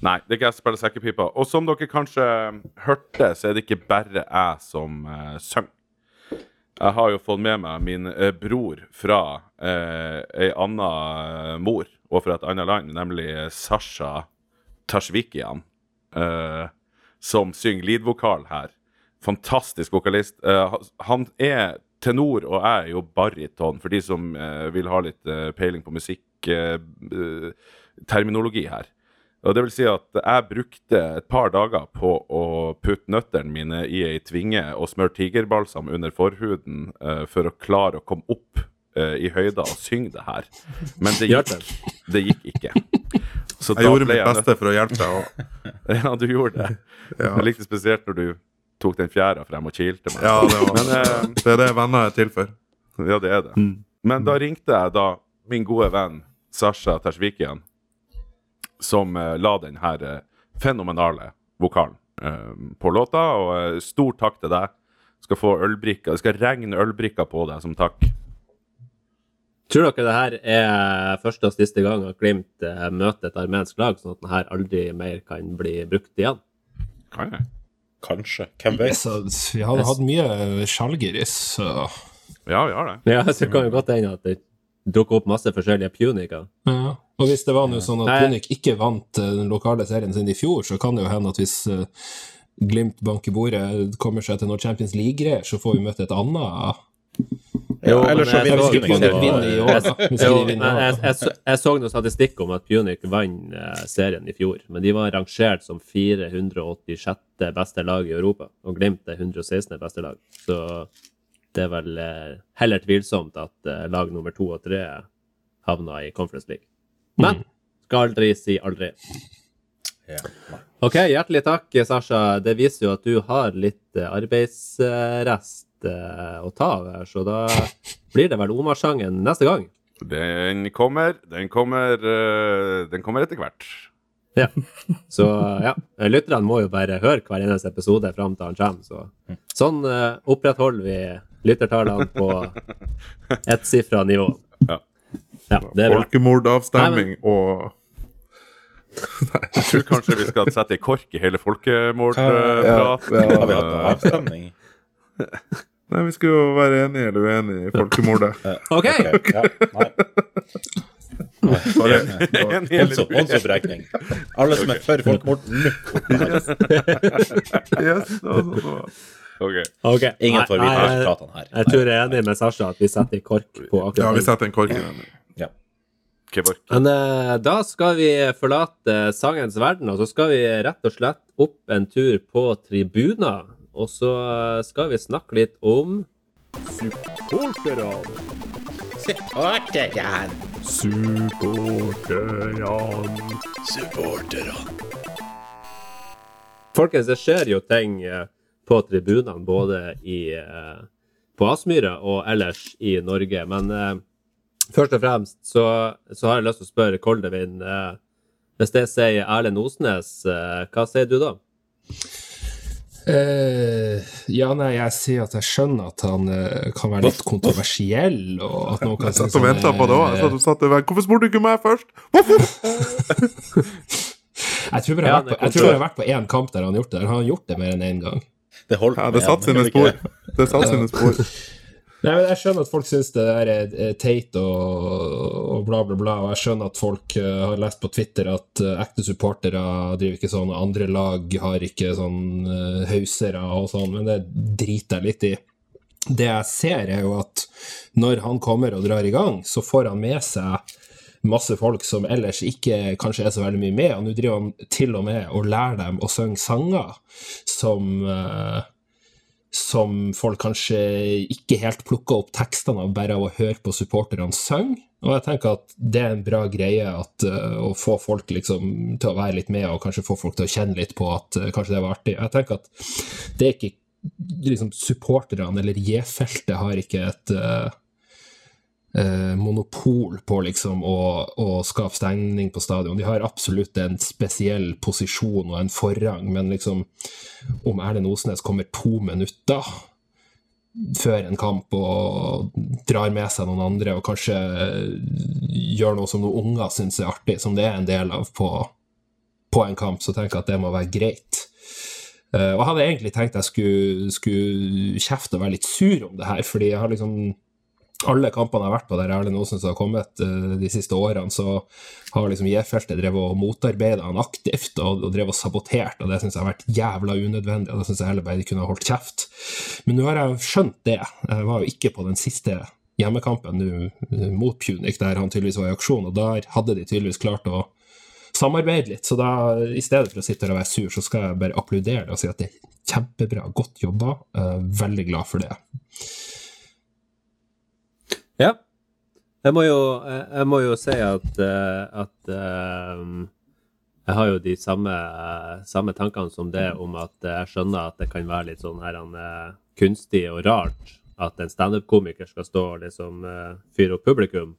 Nei, det er ikke jeg som spiller sekkepipa. Og som dere kanskje hørte, så er det ikke bare jeg som uh, synger. Jeg har jo fått med meg min uh, bror fra uh, ei anna eh, mor og fra et annet land, nemlig Sasha Tashvikian, uh, som synger leadvokal her. Fantastisk vokalist. Uh, han er tenor, og jeg er jo baryton, for de som eh, vil ha litt eh, peiling på musikkterminologi terminologi her. Og det vil si at jeg brukte et par dager på å putte nøttene mine i ei tvinge og smøre tigerbalsam under forhuden eh, for å klare å komme opp eh, i høyda og synge det her. Men det gikk, det gikk ikke. Så Jeg gjorde mitt nødt- beste for å hjelpe deg. også. <laughs> Ja, du gjorde det. Ja. Jeg likte spesielt når du tok den fjæra frem og kilte meg. ja, det, var, Men, eh, det er det venner er til for. Ja, det er det. Men da ringte jeg da min gode venn Sasha Tersvikian, som eh, la den her eh, fenomenale vokalen eh, på låta. Og eh, stor takk til deg. Skal få ølbrikker. Det skal regne ølbrikker på deg som takk. Tror dere det her er første og siste gang at Glimt møter et armensk lag, sånn at den her aldri mer kan bli brukt igjen? Kan jeg? Kanskje. Hvem vet? Så vi har hatt mye Skjalgiris, så Ja, vi har det. Ja, så kan jo godt hende at det dukker opp masse forskjellige puniker. ja. Og hvis det var noe sånn at Nei. Punic ikke vant eh, den lokale serien sin i fjor, så kan det jo hende at hvis eh, Glimt banker bordet kommer seg til noe Champions League-greier, så får vi møte et annet Ja, eller så vinner så- Punic Jo, jeg, så- noen noe statistikk om at Punic vant eh, serien i fjor, men de var rangert som 486. beste lag i Europa, og Glimt er 116. beste lag. Så det er vel eh, heller tvilsomt at eh, lag nummer to og tre havna i Conference League. Men skal aldri si aldri. Ok, hjertelig takk, Sasha. Det viser jo at du har litt arbeidsrest eh, å ta av her, så da blir det vel Omar-sangen neste gang. Den kommer, den kommer, eh, den kommer etter hvert. Ja. Så ja, lytterne må jo bare høre hver eneste episode fram til han kommer. Så. Sånn uh, opprettholder vi lyttertallene på ettsifra nivå. Ja. Ja. Folkemordavstemning og <laughs> Jeg tror kanskje vi skal sette i kork i hele Ja, folkemordpraten. ja. Har ja, hatt noe avstemning? <laughs> Nei, vi skulle jo være enige eller uenige i folkemordet. <laughs> OK! okay. Ja, nei. Håndsopprekning. Alle som er for folkemord, nå! <laughs> Yes, altså, så- Ok. ok. Ingen får vite resultatene her. Jeg tror jeg er enig med Sasha at vi setter en kork på akkurat Ja, vi setter en kork i den. Ja. Men uh, da skal vi forlate sangens verden, og så skal vi rett og slett opp en tur på tribuner. Og så eh, skal vi snakke litt om Supporterne. Supporterne. Supporterne. Folkens, det skjer jo ting eh, på tribunene, både i, eh, på Aspmyra og ellers i Norge. Men eh, først og fremst så, så har jeg lyst til å spørre Koldevin eh, Hvis det sier Erlend Osnes, eh, hva sier du da? Eh, ja, nei, jeg sier at jeg skjønner at han uh, kan være litt kontroversiell, og at noen kan Jeg synes satt og venta på det òg. Jeg satt og. Hvorfor spurte du ikke meg først? <laughs> Jeg tror bare jeg Ja, har vært på- jeg tror bare jeg har vært på én kamp der han har gjort det. Han har gjort det mer enn én gang. Det holdt Ja, det satt en, sine spor. det? <laughs> Det satt sine spor. Nei, men Jeg skjønner at folk syns det der er teit og, og bla, bla, bla. Og jeg skjønner at folk eh, har lest på Twitter at eh, ekte supportere driver ikke sånn, andre lag har ikke sånn uh, hausere og sånn, men det driter jeg litt i. Det jeg ser, er jo at når han kommer og drar i gang, så får han med seg masse folk som ellers ikke kanskje er så veldig mye med, og nå driver han til og med og lærer dem å synge sanger som eh, som folk kanskje ikke helt plukker opp tekstene av bare av å høre på supporterne synge. Og jeg tenker at det er en bra greie at, uh, å få folk liksom til å være litt med, og kanskje få folk til å kjenne litt på at uh, kanskje det var artig. Jeg tenker at det er ikke liksom supporterne eller J-feltet har ikke et eh, eh, monopol på liksom å, å skape stengning på stadion. De har absolutt en spesiell posisjon og en forrang, men liksom om Erlend Osnes kommer to minutter før en kamp og drar med seg noen andre og kanskje gjør noe som noen unger syns er artig, som det er en del av på, på en kamp, så tenker jeg at det må være greit. Uh, og jeg hadde egentlig tenkt jeg skulle, skulle kjefte og være litt sur om det her, fordi jeg har liksom alle kampene jeg har vært på der Erlend Osnes har kommet uh, de siste årene, så har liksom J-feltet drevet og motarbeida han aktivt og, og drevet og sabotert, og det syns jeg har vært jævla unødvendig, og det syns jeg heller bare de kunne holdt kjeft. Men nå har jeg skjønt det. Jeg var jo ikke på den siste hjemmekampen nå mot Punic, der han tydeligvis var i aksjon, og der hadde de tydeligvis klart å samarbeide litt. Så da, i stedet for å sitte her og være sur, så skal jeg bare applaudere det og si at det er kjempebra, godt jobba. Uh, veldig glad for det. Ja. Jeg må jo, jeg må jo si at, eh, at um, jeg har jo de samme, samme, tankene som det om at jeg skjønner at det kan være litt sånn her uh, kunstig og rart at en standup-komiker skal stå og liksom fyre opp publikum.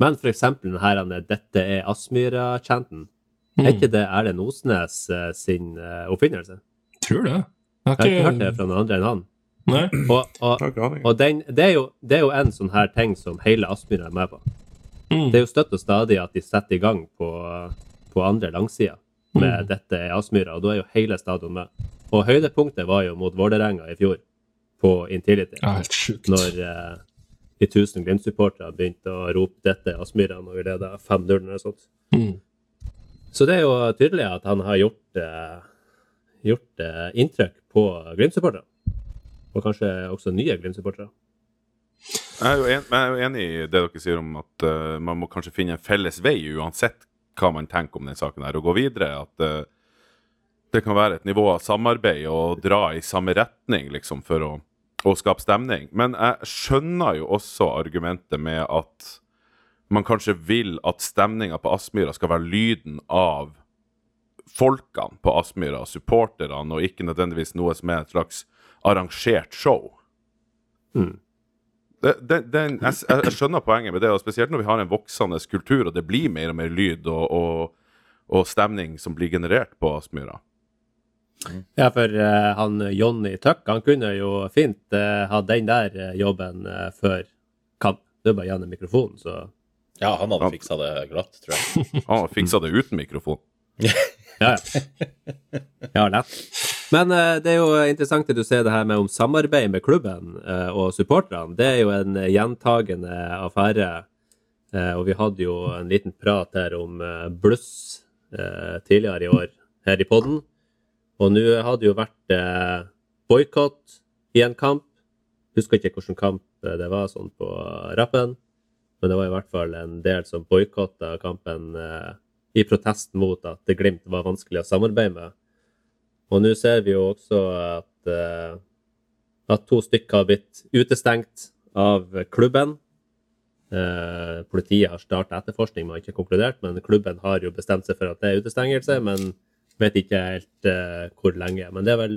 Men for eksempel den her 'Dette er Aspmyra'-chanten. Mm. Er ikke det Erlend Osnes sin oppfinnelse? Tror det. Jeg har ikke, jeg har ikke hørt det fra noen andre enn han. Nei. Og, og, og den, det, er jo, det, er jo, en sånn her ting som hele Aspmyra er med på. Mm. Det er jo støtt og stadig at de setter i gang på, på andre langsida med mm. 'Dette er Aspmyra', og da er jo hele stadion med. Og høydepunktet var jo mot Vålerenga i fjor, på Intility. Ja, helt sjukt. Når eh, de tusen Glimt-supportere begynte å rope 'Dette er Aspmyra' når vi leda 5-0 eller noe sånt. Mm. Så det er jo tydelig at han har gjort, eh, gjort eh, inntrykk på Glimt-supportere og kanskje også nye Glimt-supportere. Jeg, er jo enig i det dere sier om at uh, man må kanskje finne en felles vei, uansett hva man tenker om den saken her, og gå videre. At uh, det kan være et nivå av samarbeid og dra i samme retning liksom, for å, å skape stemning. Men jeg skjønner jo også argumentet med at man kanskje vil at stemninga på Aspmyra skal være lyden av folkene på Aspmyra, supporterne, og ikke nødvendigvis noe som er et slags arrangert show. Mm. Det, det, det, jeg, jeg, skjønner poenget med det, og spesielt når vi har en voksende kultur, og det blir mer og mer lyd og, og, og stemning som blir generert på Aspmyra. Mm. Ja, for uh, han Jonny Tuck han kunne jo fint uh, ha den der uh, jobben før kamp. Det er bare gjennom mikrofonen, så Ja, han hadde fiksa det glatt, tror jeg. han hadde fiksa det uten mikrofon. <laughs> Ja, ja. ja, lett. Men uh, det er jo interessant det du sier det her med om samarbeid med klubben uh, og supporterne. Det er jo en gjentagende affære. Uh, og vi hadde jo en liten prat her om bluss tidligere i år her i podden. Og nå hadde jo vært boikott i en kamp. Husker ikke hvilken kamp det var sånn på rappen, men det var i hvert fall en del som boikotta kampen i protest mot at Glimt var vanskelig å samarbeide med. Og nå ser vi jo også at, uh, at to stykker har blitt utestengt av klubben. Uh, politiet har starta etterforskning, man har ikke konkludert, men klubben har jo bestemt seg for at det er utestengelse, men vet ikke helt uh, hvor lenge. Men det er, vel,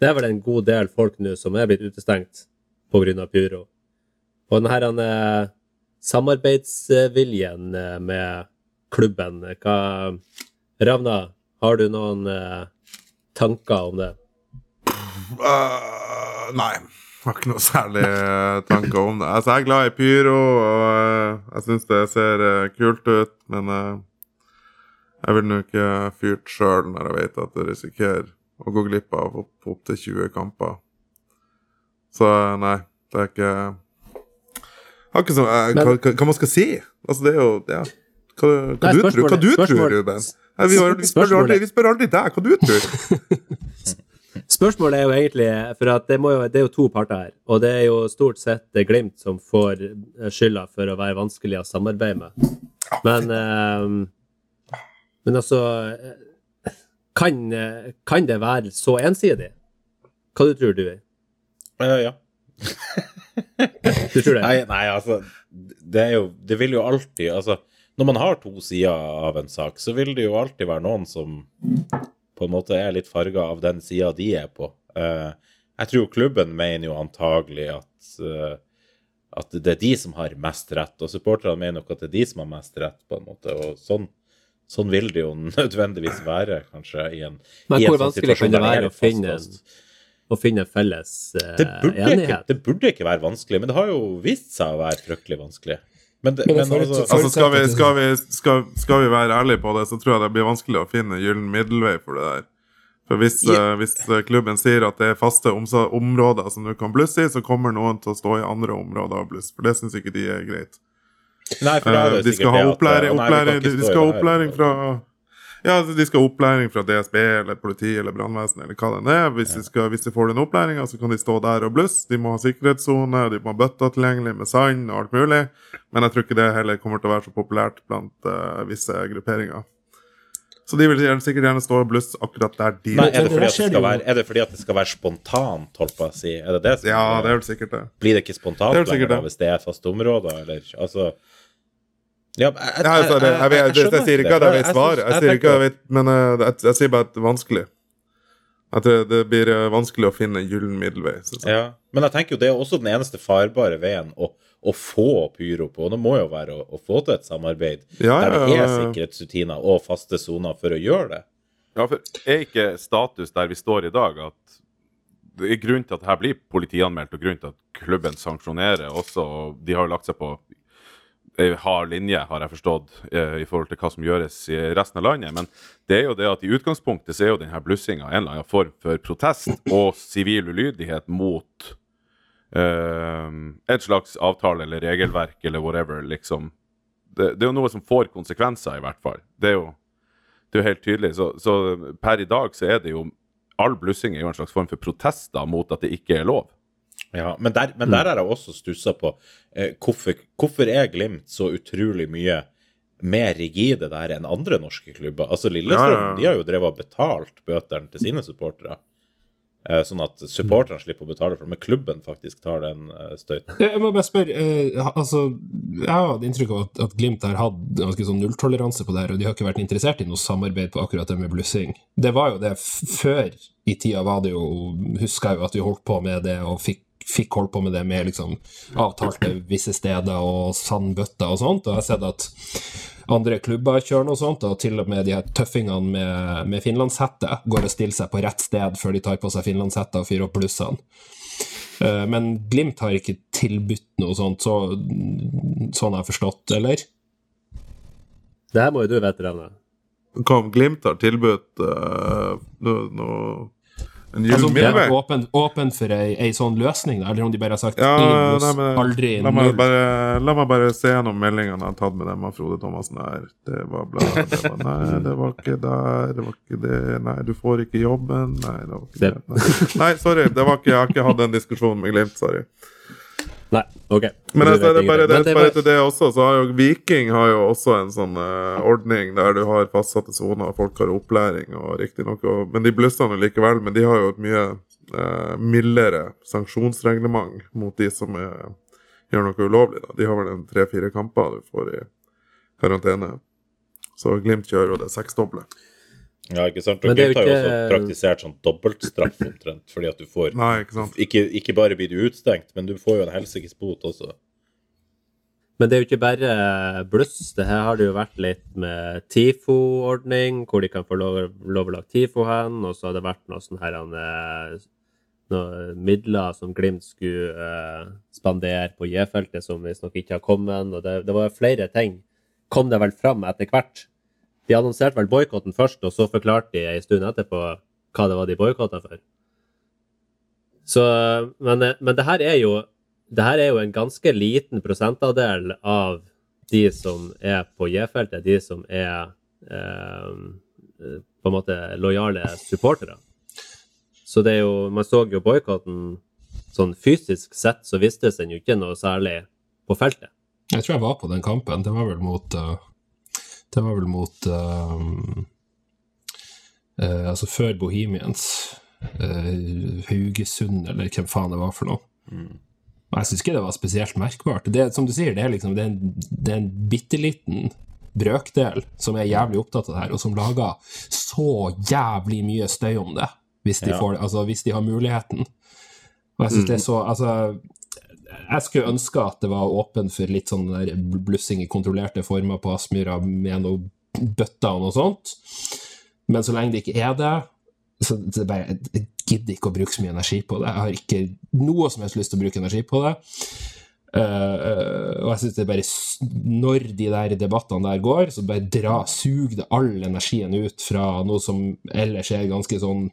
det er, vel, en god del folk nå som er blitt utestengt pga. Pyro. Og denne samarbeidsviljen med klubben. Hva, Ravna, har du noen tanker om det? Uh, nei. Jeg har ikke noe særlig uh, tanker om det. Altså, jeg er glad i pyro, og uh, jeg syns det ser kult ut, men jeg vil nå ikke fyrt sjøl når jeg vet at jeg risikerer å gå glipp av opp, opp til 20 kamper. Så nei, det er ikke har ikke så, hva, hva, hva man skal si. Altså, det er jo ja. Hva, hva, Nei, du, tror, hva du tror, Ruben? Vi, har, vi, spør aldri, vi, spør aldri, deg hva du tror. <laughs> Spørsmålet er jo egentlig For det, jo, det, er jo to parter her. Og det er jo stort sett Glimt som får skylda for å være vanskelig å samarbeide med. Men eh, Men altså eh, kan, eh, kan det være så ensidig? Hva du tror du? Uh, ja. Du tror det? <laughs> Nei, nei, altså det, er jo, det vil jo alltid Altså, når man har to sider av en sak, så vil det jo alltid være noen som på en måte er litt farga av den sida de er på. Eh, jeg tror klubben mener jo antagelig at eh, at det er de som har mest rett, og supporterne mener nok at det er de som har mest rett, på en måte. Og sånn, sånn vil det jo <laughs> nødvendigvis være, kanskje, i en, Men i en hvor sånn vanskelig kan det være å finne, å finne felles uh, Det enighet? ikke, det burde ikke være vanskelig, men det har jo vist seg å være fryktelig vanskelig. Men, det, Men men altså, Altså, skal vi, skal, vi, skal, skal vi være ærlige på det, så tror jeg det blir vanskelig å finne gyllen middelvei for det der. For hvis, eh, hvis eh, klubben sier at det er faste områder som du kan blusse i, så kommer noen til å stå i andre områder og blusse. For det syns ikke de er greit. Nei, for det er det uh, de skal ha det opplæring, nei, opplæring, de, de skal ha opplæring fra ja, altså, De skal ha opplæring fra DSB eller politi eller brannvesen eller hva det er. Hvis, de skal, hvis de får den opplæringa, så kan de stå der og blusse. De må ha sikkerhetssone, de må ha bøtter tilgjengelig med sand og alt mulig. Men jeg tror ikke det heller kommer til å være så populært blant uh, visse grupperinger. Så de vil sikkert gjerne stå og blusse akkurat der de Nei, er det, det fordi at det skal være, er det fordi at det skal være spontant, holdt på å si? Er det det som Ja, det er vel sikkert det. Blir det ikke spontant Det vel da, hvis det er faste områder, eller altså jeg, sier ikke at jeg vet svaret, jeg sier ikke at jeg vet, men eh, jeg, jeg sier bare at det er vanskelig. At det, det blir eh, vanskelig å finne gyllen middelvei. Ja, men jeg tenker jo det er også den eneste farbare veien å, å få pyro på. Og det må jo være å, å få til et samarbeid Ja, der det er sikkerhetsrutiner og faste soner for å gjøre det. Ja, for er ikke status der vi står i dag, at det er grunnen til at det her blir politianmeldt, og grunnen til at klubben sanksjonerer også, og de har jo lagt seg på ei hard linje, har jeg forstått, eh, i forhold til hva som gjøres i resten av landet. Men det er jo det at i utgangspunktet så er jo denne blussinga en eller annen form for protest og sivil ulydighet mot uh, et slags avtale eller regelverk eller whatever, liksom. Det, det er jo noe som får konsekvenser, i hvert fall. Det er jo det er jo helt tydelig. Så, så per i dag så er det jo All blussing er jo en slags form for protest da mot at det ikke er lov. Ja, men der, men der har jeg også stussa på eh, hvorfor, hvorfor er Glimt så utrolig mye mer rigide der enn andre norske klubber? Altså Lillestrøm Ja, ja, ja. de har jo drevet og betalt bøtene til sine supportere. Eh, sånn at supporterne slipper å betale for det, men klubben faktisk tar den eh, støyten. Jeg må bare spørre, eh, altså, jeg har inntrykk av at, at Glimt har hatt ganske sånn nulltoleranse på det her, og de har ikke vært interessert i noe samarbeid på akkurat det med blussing. Det var jo det f før i tida var det jo, husker jeg jo at vi holdt på med det, og fikk, fikk holdt på med det med liksom avtalte visse steder og sandbøtter og sånt, og jeg har sett at andre klubber kjører noe sånt, og til og med de her tøffingene med, med finlandshette går og stiller seg på rett sted før de tar på seg finlandshette og fyrer opp blussene. Eh, Men Glimt har ikke tilbudt noe sånt, så, sånn har jeg forstått, eller? Det her må jo du vite, Revne. Kom, Glimt har tilbudt uh, noe no, En Altså, om de har middelvei. åpen, åpen for ei, ei sånn løsning, eller om de bare har sagt Ja, buss, nei, men, aldri la, meg bare, la meg bare se gjennom meldingene jeg har tatt med dem av Frode Thomassen her. Det var bla, det var <laughs> Nei, det var ikke der, det var ikke det. Nei, du får ikke jobben. Nei, det var ikke det. Nei, nei sorry. Det var ikke, jeg har ikke hatt den diskusjonen med Glimt. Sorry. Nei, OK. Men altså, det er bare, det, bare til det også, så har jo Viking har jo også en sånn uh, ordning der du har fastsatte soner, folk har opplæring og riktignok Men de blusser nå likevel, men de har jo et mye uh, mildere sanksjonsreglement mot de som er, gjør noe ulovlig. Da. De har vel en tre-fire kamper du får i karantene. Så Glimt kjører jo det seksdoble. Ja, ikke sant? Og Glimt har jo også praktisert sånn dobbeltstraff omtrent, fordi at du får Nei, ikke sant. ikke, ikke bare blir du utstengt, men du får jo en helsikes bot også. Men det er jo ikke bare bluss. Det her har det jo vært litt med TIFO-ordning, hvor de kan få lov, lov å lage TIFO hen, og så har det vært noe sånn her eh, noe midler som Glimt skulle eh, spandere på J-feltet, som visstnok ikke har kommet. Og det, det var flere ting. Kom det vel fram etter hvert. De annonserte vel boikotten først, og så forklarte de en stund etterpå hva det var de boikotta for. Så, men, men det her er jo det her er jo en ganske liten prosentandel av de som er på J-feltet, de som er eh, på en måte lojale supportere. Så det er jo Man så jo boikotten sånn fysisk sett, så vistes den jo ikke noe særlig på feltet. Jeg tror jeg var på den kampen. Det var vel mot uh, Det var vel mot eh, uh, Altså før Bohemians. Uh, Haugesund, eller hvem faen det var for noe. Mm. jeg syns ikke det var spesielt merkbart. Det, som du sier, det er liksom det er en, det er en bitte liten brøkdel som er jævlig opptatt av det her, og som lager så jævlig mye støy om det, hvis de, Ja. får, altså, hvis de har muligheten. Og jeg synes det er så Altså, jeg skulle ønske at det var åpen for litt sånn der blussing i kontrollerte former på Aspmyra med noen bøtter og noe sånt, men så lenge det ikke er det, så det bare, jeg gidder ikke å bruke så mye energi på det. Jeg har ikke noe som helst lyst til å bruke energi på det. Uh, og jeg synes det bare Når de der debattene der går, så bare dra, sug det all energien ut fra noe som ellers er ganske sånn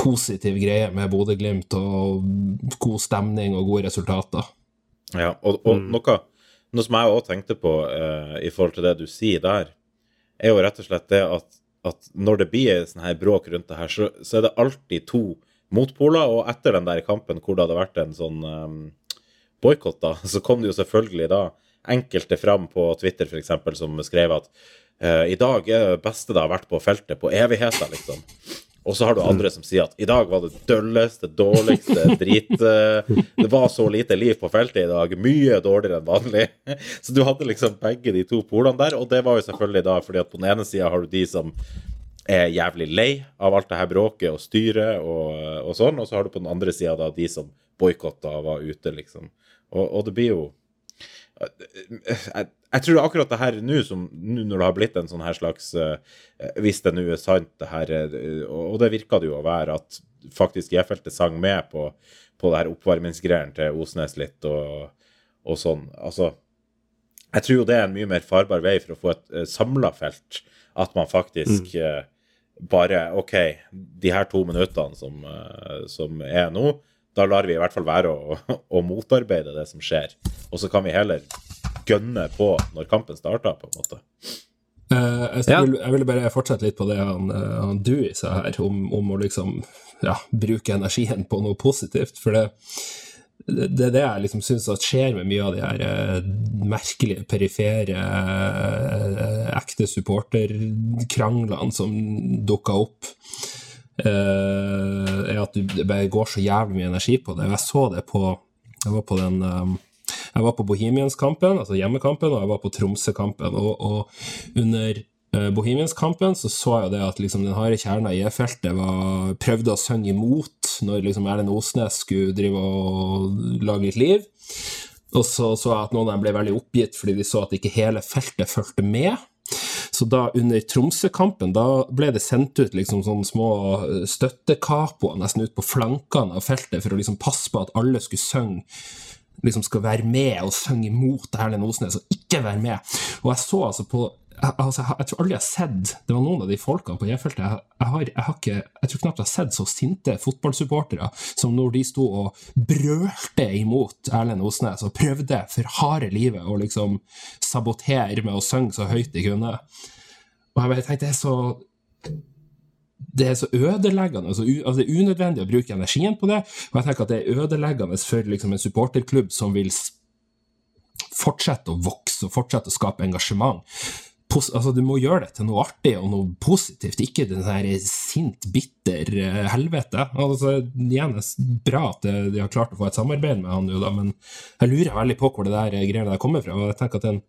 positiv greie med Bodø-Glimt og god stemning og gode resultater. Ja, og, og noe, noe som jeg òg tenkte på uh, i forhold til det du sier der, er jo rett og slett det at, at når det blir sånn her bråk rundt det her, så, så er det alltid to motpoler. Og etter den der kampen hvor det hadde vært en sånn um, boikott, <laughs> så kom det jo selvfølgelig da enkelte fram på Twitter f.eks. som skrev at uh, i dag er det beste det har vært på feltet på evigheter, liksom. Og så har du andre som sier at i dag var det dølleste, dårligste <laughs> drit eh, Det var så lite liv på feltet i dag, mye dårligere enn vanlig. <laughs> Så du hadde liksom begge de to polene der, og det var jo selvfølgelig da fordi at på den ene sida har du de som er jævlig lei av alt det her bråket og styret og, og sånn, og så har du på den andre sida da de som boikotta og var ute, liksom. Og, og det blir jo jeg, tror akkurat det her nå, som nå når det har blitt en sånn her slags uh, Hvis det nå er sant, det her eh, Og det virka det jo å være, at faktisk J-feltet sang med på, på det her oppvarmingsgreiene til Osnes litt og, og sånn. Altså Jeg tror jo det er en mye mer farbar vei for å få et uh, samla felt. At man faktisk uh, bare OK, de her to minuttene som, som er nå, da lar vi i hvert fall være å, <laughs> å motarbeide det som skjer. Og så kan vi heller gønne på når kampen starter, på en måte. Uh, jeg, Ja. vil, jeg ville bare fortsette litt på det han, eh, han Dewey sa her, om, om å liksom ja, bruke energien på noe positivt. For det, det, det er det jeg liksom syns skjer med mye av de her eh, merkelige, perifere, ekte supporterkranglene som dukker opp. Uh, er at du, det bare går så jævlig mye energi på det. Og Jeg så det på Jeg var på den eh, jeg var på Bohemians-kampen, altså hjemmekampen, og jeg var på Tromsø-kampen. Og, og under Bohemianskampen Bohemians-kampen så så jeg jo det at liksom, den harde kjerna i E-feltet prøvde å synge imot når liksom Erlend Osnes skulle drive og lage litt liv. Og så så jeg at noen av dem ble veldig oppgitt fordi de så at ikke hele feltet fulgte med. Så da under Tromsø-kampen, da ble det sendt ut liksom sånne små eh, støttekapoer nesten ut på flankene av feltet for å liksom passe på at alle skulle synge liksom skal være med og synge imot Erlend Osnes og ikke være med. Og jeg så altså på altså, jeg, tror aldri jeg har sett Det var noen av de folkene på J-feltet jeg, jeg, jeg Jeg tror knapt jeg har sett så sinte fotballsupportere som når de sto og brølte imot Erlend Osnes og prøvde for harde livet å liksom sabotere med å synge så høyt de kunne. Og jeg bare tenkte det er så det er så ødeleggende, altså, altså det er unødvendig å bruke energien på det, og jeg tenker at det er ødeleggende for liksom, en supporterklubb som vil fortsette å vokse og fortsette å skape engasjement. Pos, altså, du må gjøre det til noe artig og noe positivt, ikke den her sint, bitter uh, helvete. Altså, igjen, det er bra at eh, de har klart å få et samarbeid med han jo da, men jeg lurer veldig på hvor det der eh, greiene der kommer fra. og jeg tenker at den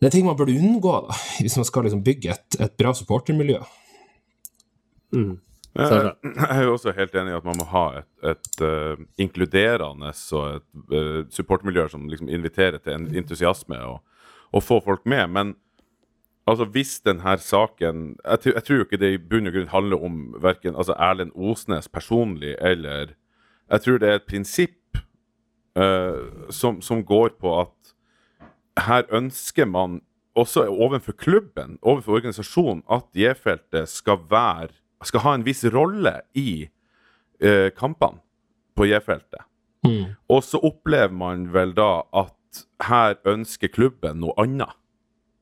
det er ting man burde unngå da, hvis man skal liksom bygge et, et bra supportermiljø. Sara? Jeg er jo også helt enig i at man må ha et, et uh, inkluderende og et uh, supportmiljø som liksom inviterer til en entusiasme og, og få folk med. Men altså, hvis denne saken Jeg, tror- jeg tror ikke det i bunn og grunn handler om verken altså Erlend Osnes personlig eller Jeg tror det er et prinsipp uh, som, som går på at her ønsker man også overfor klubben, overfor organisasjonen, at J-feltet skal være skal ha en viss rolle i uh, kampene på J-feltet. Og så opplever man vel da at her ønsker klubben noe annet.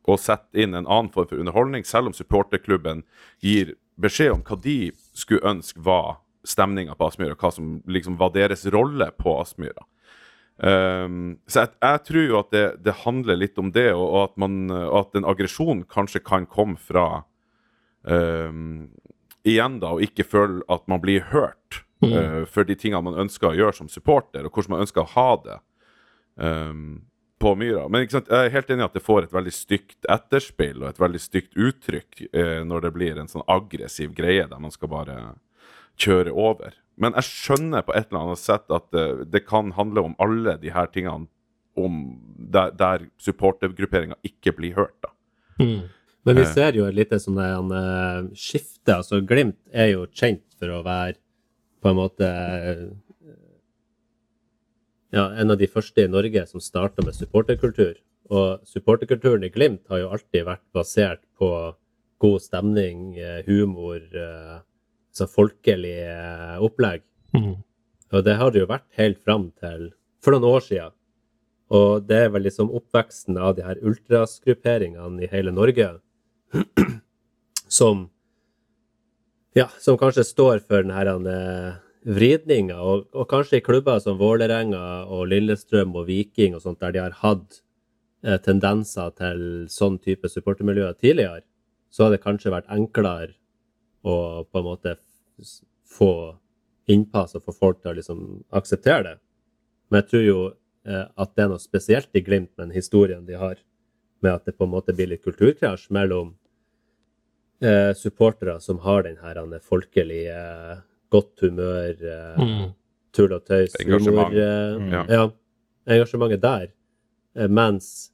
Å sette inn en annen form for underholdning, selv om supporterklubben gir beskjed om hva de skulle ønske var stemninga på Aspmyra, hva som liksom var deres rolle på Aspmyra. Um, så jeg, jeg tror jo at det, det handler litt om det, og, og at, man, at en aggresjon kanskje kan komme fra um, Igjen, da, å ikke føle at man blir hørt uh, for de tingene man ønsker å gjøre som supporter, og hvordan man ønsker å ha det um, på Myra. Men jeg er helt enig i at det får et veldig stygt etterspill og et veldig stygt uttrykk uh, når det blir en sånn aggressiv greie der man skal bare kjøre over. Men jeg skjønner på et eller annet sett at uh, det kan handle om alle de her tingene om der, der supportergrupperinga ikke blir hørt. da. Men vi ser jo et lite sånn eh, skifte. altså Glimt er jo kjent for å være på en måte eh, ja, en av de første i Norge som starta med supporterkultur. Og supporterkulturen i Glimt har jo alltid vært basert på god stemning, eh, humor, så folkelig eh, opplegg. Mm. Og det har det jo vært helt fram til for noen år siden. Og det er vel liksom oppveksten av de her ultrasgrupperingene i hele Norge <clears throat> som ja, som kanskje står for den her eh, vridninga, og, og kanskje i klubber som Vålerenga og Lillestrøm og Viking og sånt, der de har hatt eh, tendenser til sånn type supportermiljøer tidligere, så har det kanskje vært enklere å på en måte få innpass og få folk til å liksom akseptere det. Men jeg tror jo eh, at det er noe spesielt i Glimt med den historien de har, med at det på en måte blir litt kulturkrasj mellom eh, supportere som har den her folkelige, eh, godt humør, eh, Mm. tull og tøys, humor eh, Ja. ja. engasjementet der. Eh, mens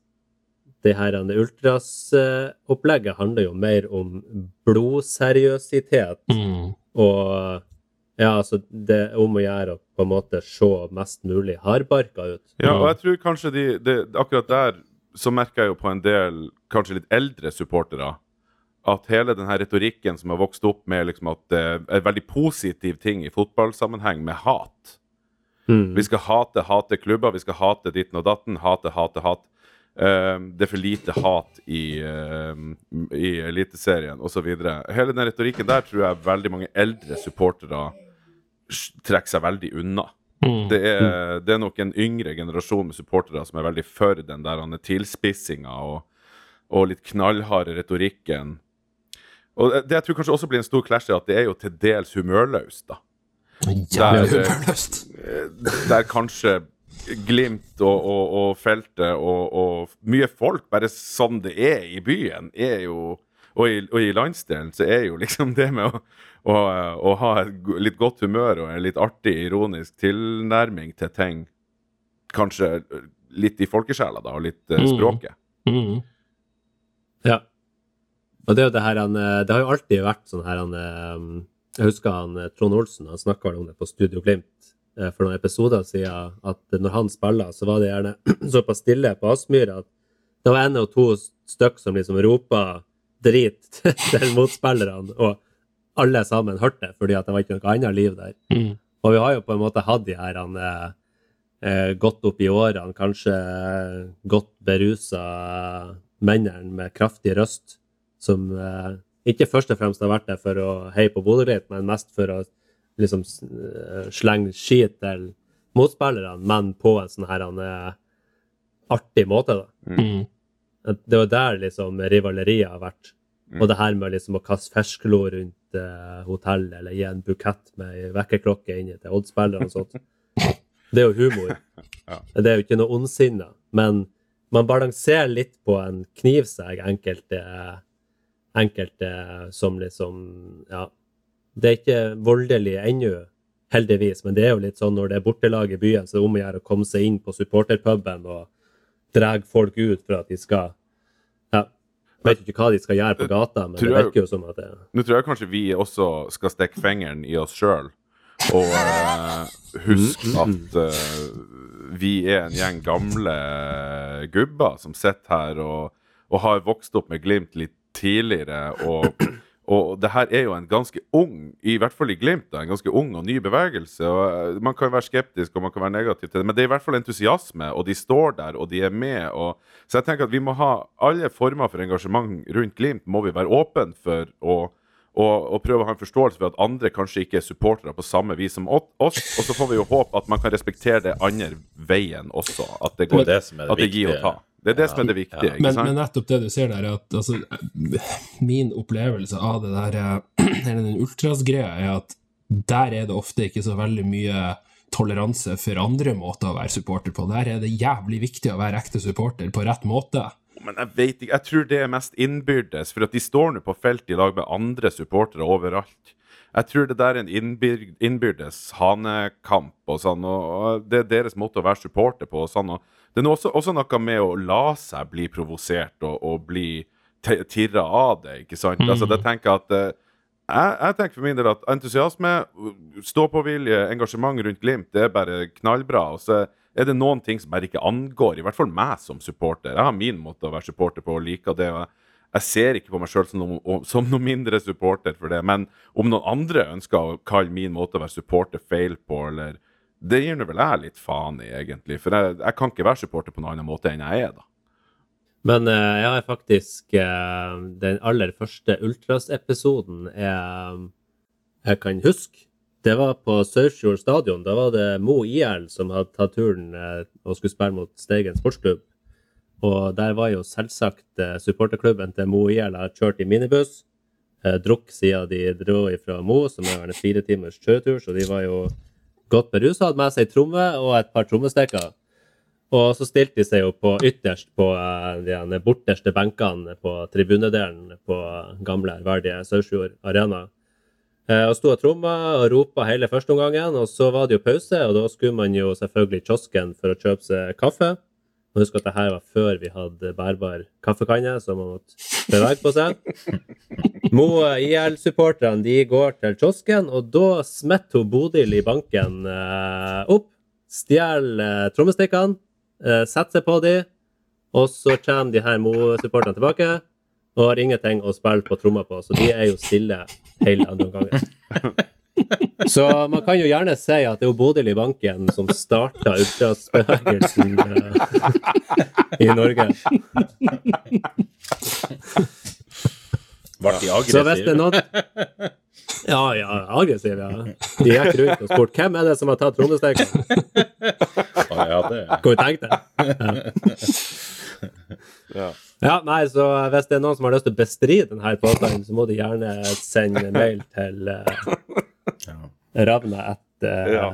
det her ultras-opplegget handler jo mer om blodseriøsitet Mm. og ja, altså det er om å gjøre å på en måte se mest mulig hardbarka ut. Ja, og jeg tror kanskje de, de, akkurat der så merker jeg jo på en del kanskje litt eldre supportere at hele den her retorikken som har vokst opp med liksom at det er en veldig positiv ting i fotballsammenheng, med hat. Mm. Vi skal hate, hate klubber, vi skal hate ditten og datten, hate, hate, hat. Uh, det er for lite hat i, uh, i Eliteserien osv. Hele den retorikken der tror jeg veldig mange eldre supportere trekker seg veldig unna. Mm. Det er, det er nok en yngre generasjon med supportere som er veldig for den der er tilspissinga og, og litt knallharde retorikken. Og det, det jeg tror kanskje også blir en stor clash, er at det er jo til dels humørløst, da. Jævlig Der, eh, humørløst. Der kanskje Glimt og, og, og feltet og, og mye folk, bare sånn det er i byen, er jo og i, og i landsdelen så er jo liksom det med å, å, å ha litt godt humør og en litt artig, ironisk tilnærming til ting, kanskje litt i folkesjela, da, og litt Mm. språket. Mm. Ja. Og det er jo det her han Det har jo alltid vært sånn her han Jeg husker han Trond Olsen, han snakka vel om det på Studio Glimt for noen episoder siden, at når han spiller, så var det gjerne <clears throat> såpass stille på Aspmyra at det var en og to stykk som liksom ropa drit <laughs> til motspillerne, og alle sammen hørte det, fordi at det var ikke noe annet liv der. Mm. Og vi har jo på en måte hatt de her han, eh, eh, godt opp i årene, kanskje eh, godt berusa mennene med kraftig røst, som eh, ikke først og fremst har vært der for å heie på Bodø-Glimt, men mest for å liksom eh, slenge skit til motspillerne, men på en sånn her han, artig måte, da. Mm. Det var der liksom rivaleriet har vært. Og det her med liksom å kaste fersklo rundt eh, hotellet, eller gi en bukett med vekkerklokke inn til oddspillere og sånt. <laughs> Det er jo humor. <laughs> Det er jo ikke noe ondsinna. Men man balanserer litt på en knivsegg, enkelte, enkelte som liksom Ja. Det er ikke voldelig ennå, heldigvis, men det er jo litt sånn når det er bortelag i byen, så er om å gjøre å komme seg inn på supporterpuben og dra folk ut for at de skal Ja. Vet ikke hva de skal gjøre på gata, men Tror det jeg- virker jo som at det Nå tror jeg kanskje vi også skal stikke fingeren i oss sjøl og uh, huske at uh, vi er en gjeng gamle gubber som sitter her og, og har vokst opp med Glimt litt tidligere. Og, og det her er jo en ganske ung, i hvert fall i Glimt, da, en ganske ung og ny bevegelse. og eh, Man kan være skeptisk og man kan være negativ til det, men det er i hvert fall entusiasme, og de står der og de er med. Og, så jeg tenker at vi må ha alle former for engasjement rundt Glimt må vi være åpne for å, og, og prøve å ha en forståelse for at andre kanskje ikke er supportere på samme vis som oss. Og så får vi jo håpe at man kan respektere det andre veien også. At det, går, det det at det gir og viktige. Det er det som er det viktige. ikke Men, sant? men nettopp det du ser der, er at altså, min opplevelse av det der, eh, <clears throat> eller den ultras-greia, er at der er det ofte ikke så veldig mye toleranse for andre måter å være supporter på. Der er det jævlig viktig å være ekte supporter på rett måte. Men jeg vet ikke, jeg tror det er mest innbyrdes, for at de står nå på felt i lag med andre supportere overalt. Jeg tror det der er en innbyrdes hanekamp og sånn, og og det er deres måte å være supporter på og sånn. Og det er også, også noe med å la seg bli provosert og, og bli tirra av det, ikke sant? Altså, det tenker jeg at eh, jeg, jeg tenker for min del at entusiasme, stå-på-vilje, engasjement rundt Glimt, det er bare knallbra. Og så er det noen ting som bare ikke angår, i hvert fall meg som supporter. Jeg har min måte å være supporter på og liker det. og jeg, jeg ser ikke på meg sjøl som, som noe mindre supporter for det. Men om noen andre ønsker å kalle min måte å være supporter feil på, eller Det gir nå vel jeg litt faen i, egentlig. For jeg, jeg kan ikke være supporter på noen annen måte enn jeg er, da. Men uh, jeg har faktisk uh, den aller første Ultras-episoden jeg, jeg kan huske. Det var på Sørfjord stadion. Da var det Mo IL som hadde tatt turen uh, og skulle spille mot Steigen sportsklubb. Og der var jo selvsagt supporterklubben til Mo IL har kjørt i minibuss. Eh, drukk siden de dro ifra Mo, som er en fire timers kjøretur, så de var jo godt berusa. Hadde med seg tromme og et par trommestikker. Og så stilte de seg jo på ytterst på eh, de borteste benkene på tribunedelen på gamle, ærverdige Saursfjord Arena. Eh, og sto og tromma og ropa hele førsteomgangen, og så var det jo pause, og da skulle man jo selvfølgelig i kiosken for å kjøpe seg kaffe. Og Husk at det her var før vi hadde bærbar kaffekanne, så man måtte bevege på seg. Mo IL-supporterne de går til kiosken, og da smetter hun Bodil i banken eh, opp, stjeler eh, trommestikkene, eh, setter seg på dem, og så kommer de her Mo-supporterne tilbake og har ingenting å spille på tromma på, så de er jo stille hele andre omgangen. <laughs> Så man kan jo gjerne si at det er Bodil i banken som starta ultrasbevegelsen eh, i Norge. Ble de det aggressive? Ja, ja, aggressiv, ja. De gikk rundt og spurte hvem er det som har tatt trommestikken. Å, Ja, det Hva du tenkte Ja. Ja, nei, så hvis det er noen som har lyst til å bestride denne påstanden, så må de gjerne sende mail til uh, Ravna etter Ja.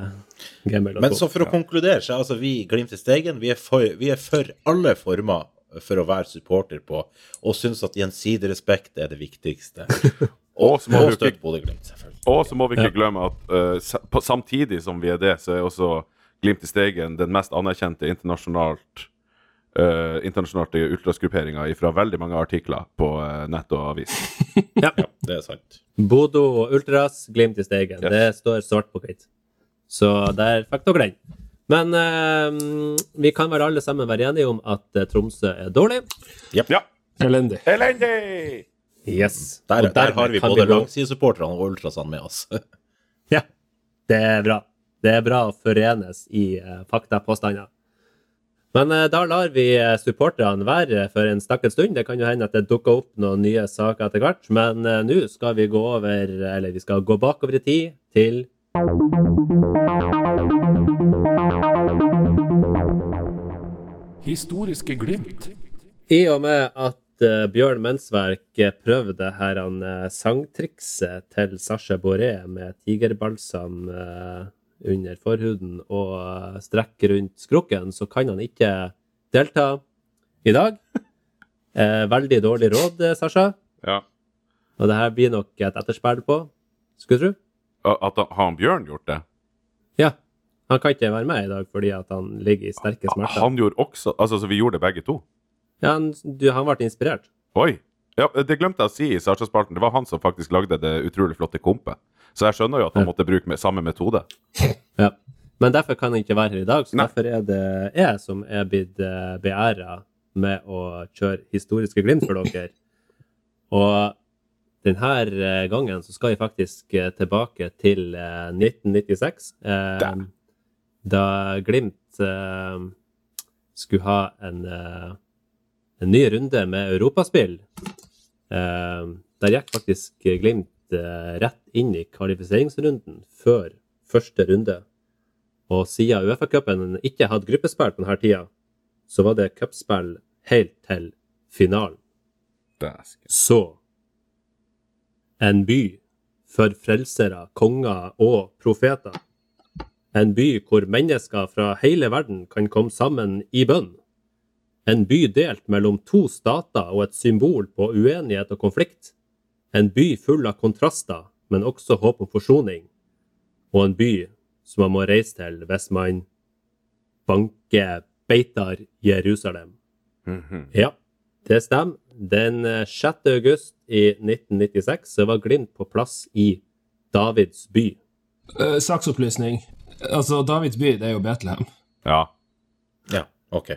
gmail.com. Men så for å konkludere, så er altså vi i Glimt i Steigen vi er, for, vi er for alle former for å være supporter på, og syns at gjensidig respekt er det viktigste. <laughs> Og så må Og vi ikke. Og så må vi ikke glemme at uh, på, samtidig som vi er det, så er også Glimt i Steigen den mest anerkjente internasjonalt uh, internasjonale ultrasgrupperinger fra veldig mange artikler på uh, nett og avis. <laughs> Ja. Det er sant. Bodo og Ultras, Glimt i Steigen. Yes. Det står svart på hvitt. Så der fikk dere den. Men uh, vi kan vel alle sammen være enige om at eh, Tromsø er dårlig? Ja! Elendig. Elendig! Yes. Der, Og der dermed har vi både langsidesupporterne og ultrasene med oss. <laughs> Ja, det er bra. Det er bra å forenes i uh, faktapåstander. Men eh, da lar vi eh, supporterne være for en stakket stund. Det kan jo hende at det dukker opp noen nye saker etter hvert. Men eh, nå skal vi gå over, eller vi skal gå bakover i tid til Historiske glimt. I og med at Bjørn Mensverk prøvde her han sangtrikset til Sasha Boré med tigerbalsam under forhuden og strekker rundt skrukken, så kan han ikke delta i dag. <laughs> Eh, veldig dårlig råd, eh, Sasha. Ja. Og det her blir nok et etterspill på, skulle du tro. At Har han Bjørn gjort det? Ja. Han kan ikke være med i dag fordi at han ligger i sterke smerter. Han gjorde også Altså, så vi gjorde det begge to? Ja, han, du, han ble inspirert. Oi! Ja, Det glemte jeg å si i Sasha-spalten. Det var han som faktisk lagde det utrolig flotte kompet. Så jeg skjønner jo at han måtte bruke med, samme metode. Ja. Men derfor kan han ikke være her i dag, så Nei. derfor er det jeg som er blitt eh, beæra med å kjøre historiske glimt for dere. <laughs> Og denne eh, gangen så skal vi faktisk eh, tilbake til eh, 1996. Eh, da Glimt eh, skulle ha en, en ny runde med europaspill. Eh, der gikk faktisk Glimt eh, rett inn i kvalifiseringsrunden før første runde. Og siden Uefa-cupen ikke hadde gruppespill på denne tida, så var det cupspill helt til finalen. Så en by for frelsere, konger og profeter. En by hvor mennesker fra hele verden kan komme sammen i bønn. En by delt mellom to stater og et symbol på uenighet og konflikt. En by full av kontraster, men også håp om forsoning. Og en by som man må reise til hvis man banker Beitar Jerusalem. Mhm. Ja, det stemmer. Den eh, 6. august i 1996 så var Glimt på plass i Davids by. Eh, saksopplysning. Altså, Davids by, det er jo Betlehem. Ja. Ja, ok.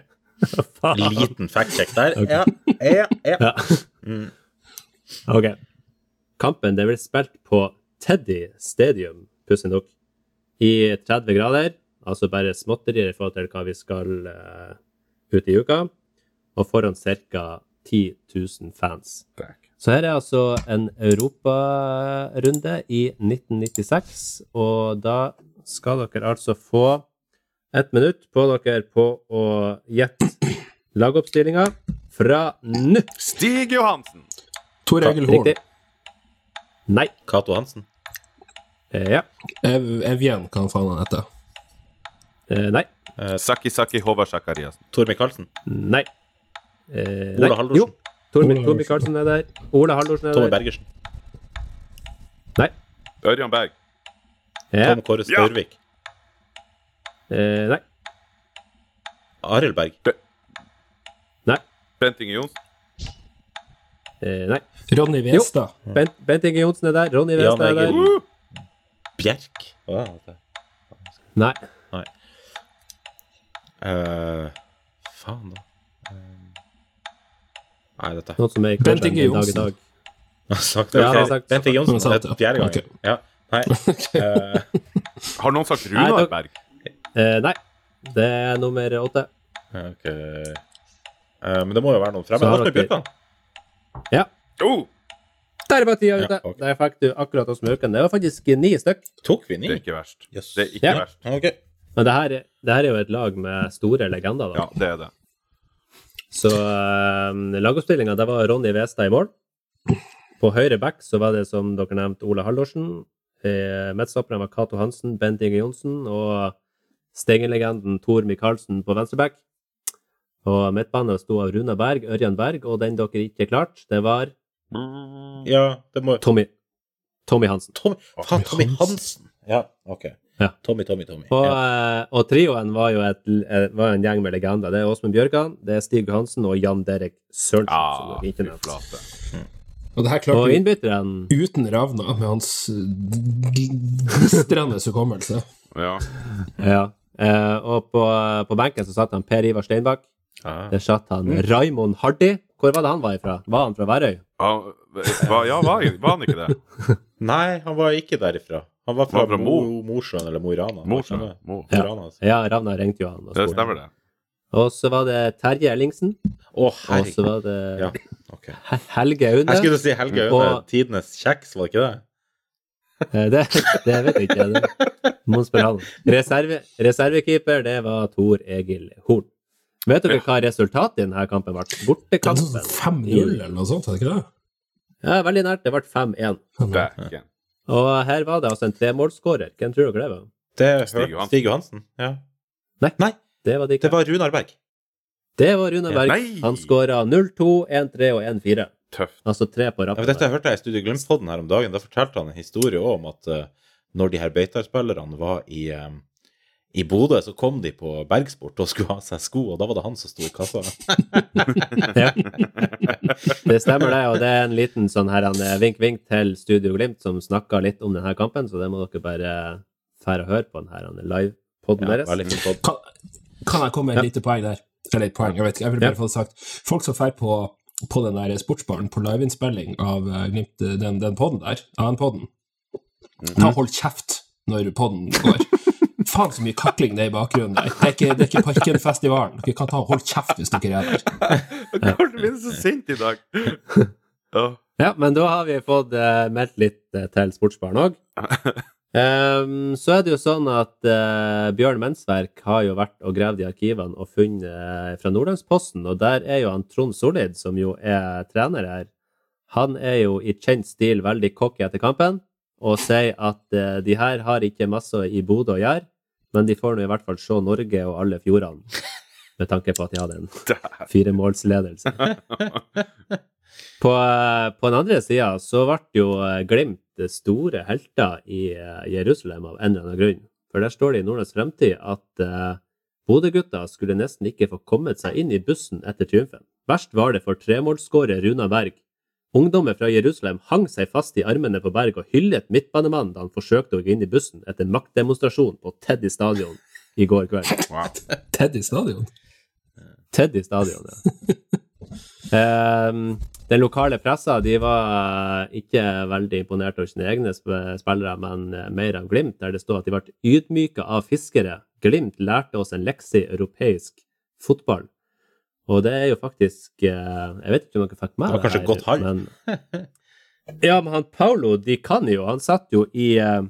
<laughs> Liten fact-check der. Ja, ja, ja. Ja. Ok. Kampen det ble spilt på Teddy Stadium, pussig nok, i 30 grader. Altså bare småtterier i forhold til hva vi skal uh, ut i uka. Og foran ca. 10 000 fans. Så her er altså en europarunde i 1996, og da skal dere altså få ett minutt på dere på å gjette lagoppstillinga fra nå. Stig Johansen! Tor Egil Horn. Riktig. Nei. Cato Hansen. Eh, ja. Ev Evjen, hva faen han heter. Eh, nei. Saki Saki Håvard Sakariassen. Tor Micaelsen. Nei. Eh, Ola. Haldorsen. Jo. Tor, Ola Tor Micaelsen er der. Ola Haldorsen er Tom der. Bergersen. Nei. Ørjan Berg. Ja. Tom Kåre Ja. Eh, nei. Arild Berg. Nei. Bent Inge Johnsen. Eh, nei. Ronny Westad. Bent, Bent Inge Johnsen er der. Ronny Westad er der. Uh! Bjerk. Oh, okay. Nei. Eh, faen, da. Uh, Nei, dette Noe som er Bent Inge Johnsen. dag i dag. Har sagt det. Ja, han har sagt- Bent Inge Johnsen. Det er Fjerde gang. Okay. Ja. Nei. <laughs> Uh, Har noen sagt Nei, Runar Berg? Eh, nei. Det er nummer åtte. ok. Eh, men det må jo være noen fremmede. Så har dere- Bjørkan. Ja. Oh, Der var tida Ja, ute! ok. Der fikk du akkurat oss med den. Det var faktisk ni stykk. Tok vi ni? det er ikke verst. Yes. Det er ikke Ja. verst. Ok. Men det her, er- det her er jo et lag med store legender, da. Ja, det er det. Så uh, lagoppstillinga, det var Ronny Westad i mål. På høyre back så var det, som dere nevnte, Ole Haldorsen. Eh, Midtstopperne var Cato Hansen, Bent Inge Johnsen og Stengen-legenden Tor Micaelsen på venstreback. På midtbanen sto av Runa Berg, Ørjan Berg, og den dere ikke klarte, det var Ja, det må Tommy. Tommy Hansen. Tommy, faen, Tommy Hansen. Ja, ok. Ja. Tommy, Tommy, Tommy. Og, Ja. eh, og trioen var jo et, eh, var en gjeng med legender. Det er Åsmund Bjørkan, det er Stig Hansen og Jan Derek Sørensen. som ikke nevnte. flate. Og det her klarte vi innbytteren... uten Ravna, med hans glistrende hukommelse. Ja. Ja. Eh, og på, på benken så satt han Per Ivar Steinbakk. Ah. Der satt han Raimond Hardy. Hvor var det han var ifra? Var han fra Værøy? Ah, ja, var, var han ikke det? <laughs> Nei, han var ikke derifra. Han var fra, fra Mo, Mo. Mosjøen eller Mo i Rana. Mo. Rana, altså. Ja, Ravna ringte jo han. og Det stemmer, det. Og så var det Terje Ellingsen. Å, Og så var det Ja, okay. Helge Aune. Jeg skulle si Helge Aune. Tidenes kjeks, var det ikke det? Eh, Det, det vet jeg ikke. Det må spørre han. Reserve, reservekeeper, det var Tor Egil Horn. Vet dere hva resultatet i denne kampen ble? Bortekampen. 5-0 eller noe sånt, er det ikke det? Ja, veldig nært. Det ble 5-1. Og her var det altså en tremålsskårer. Hvem tror dere det var? Det Stig Johansen. Stig Johansen. Ja. Nei. Nei, Det var det ikke. det var Runar Berg. Det var Runar Berg. Han skåra 0-2, 1-3 og 1-4. Tøft. Altså tre på Ja, rappen. Ja, dette hørte jeg i Studio Glimt-podden her om dagen. Da fortalte han en historie om at uh, når de her Beitar-spillerne var i, um, i Bodø, så kom de på Bergsport og skulle ha seg sko, og da var det han som sto i kassa. <laughs> Ja. Det stemmer, det. Og det er en liten sånn her en, eh, vink-vink til Studio Glimt, som snakka litt om denne kampen, så det må dere bare fære og høre på den her live-poden Ja, deres. Kan, kan jeg komme med et lite poeng der? Eller et poeng, jeg vet ikke. Jeg vil bare Ja. få det sagt. Folk som drar på, på den der sportsbaren på liveinnspilling av eh, Glimt, den, den podden der, AN-podden, ta og hold kjeft når podden går. Faen så mye kakling det er i bakgrunnen der. Det er ikke, det er ikke Parkenfestivalen. Dere kan ta og holde kjeft hvis dere er der. Du blir du så sint i dag? <laughs> Ja. Ja, men da har vi fått eh, meldt litt eh, til Sportsbaren òg. <laughs> Ehm, så er det jo sånn at uh, Bjørn Mensverk har jo vært og gravd i arkivene og funnet eh, fra Nordlandsposten, og der er jo han Trond Solid, som jo er trener her, han er jo i kjent stil veldig cocky etter kampen og sier at uh, de her har ikke masse i Bodø å gjøre, men de får nå i hvert fall se Norge og alle fjordene, med tanke på at de hadde en <laughs> firemålsledelse. <laughs> På, eh, på den andre sida så ble jo eh, Glimt store helter i eh, Jerusalem av en eller annen grunn. For der står det i Nordlands Fremtid at uh, Bodø-gutta skulle nesten ikke få kommet seg inn i bussen etter triumfen. Verst var det for tremålsskårer Runa Berg. Ungdommer fra Jerusalem hang seg fast i armene på Berg og hyllet midtbanemannen da han forsøkte å gå inn i bussen etter maktdemonstrasjon på Teddy stadion i går kveld. Teddy Stadion. Teddy stadion, ja. <laughs> Ehm, den lokale pressa de var ikke veldig imponert over sine egne sp- spillere, men eh, mer av Glimt, der det står at de ble ydmyka av fiskere. Glimt lærte oss en lekse i europeisk fotball. Og det er jo faktisk eh, Jeg vet ikke om dere fikk med Det var kanskje her, godt halv. Men, <laughs> ja, men han Paolo Di Canio, han satt jo i uh,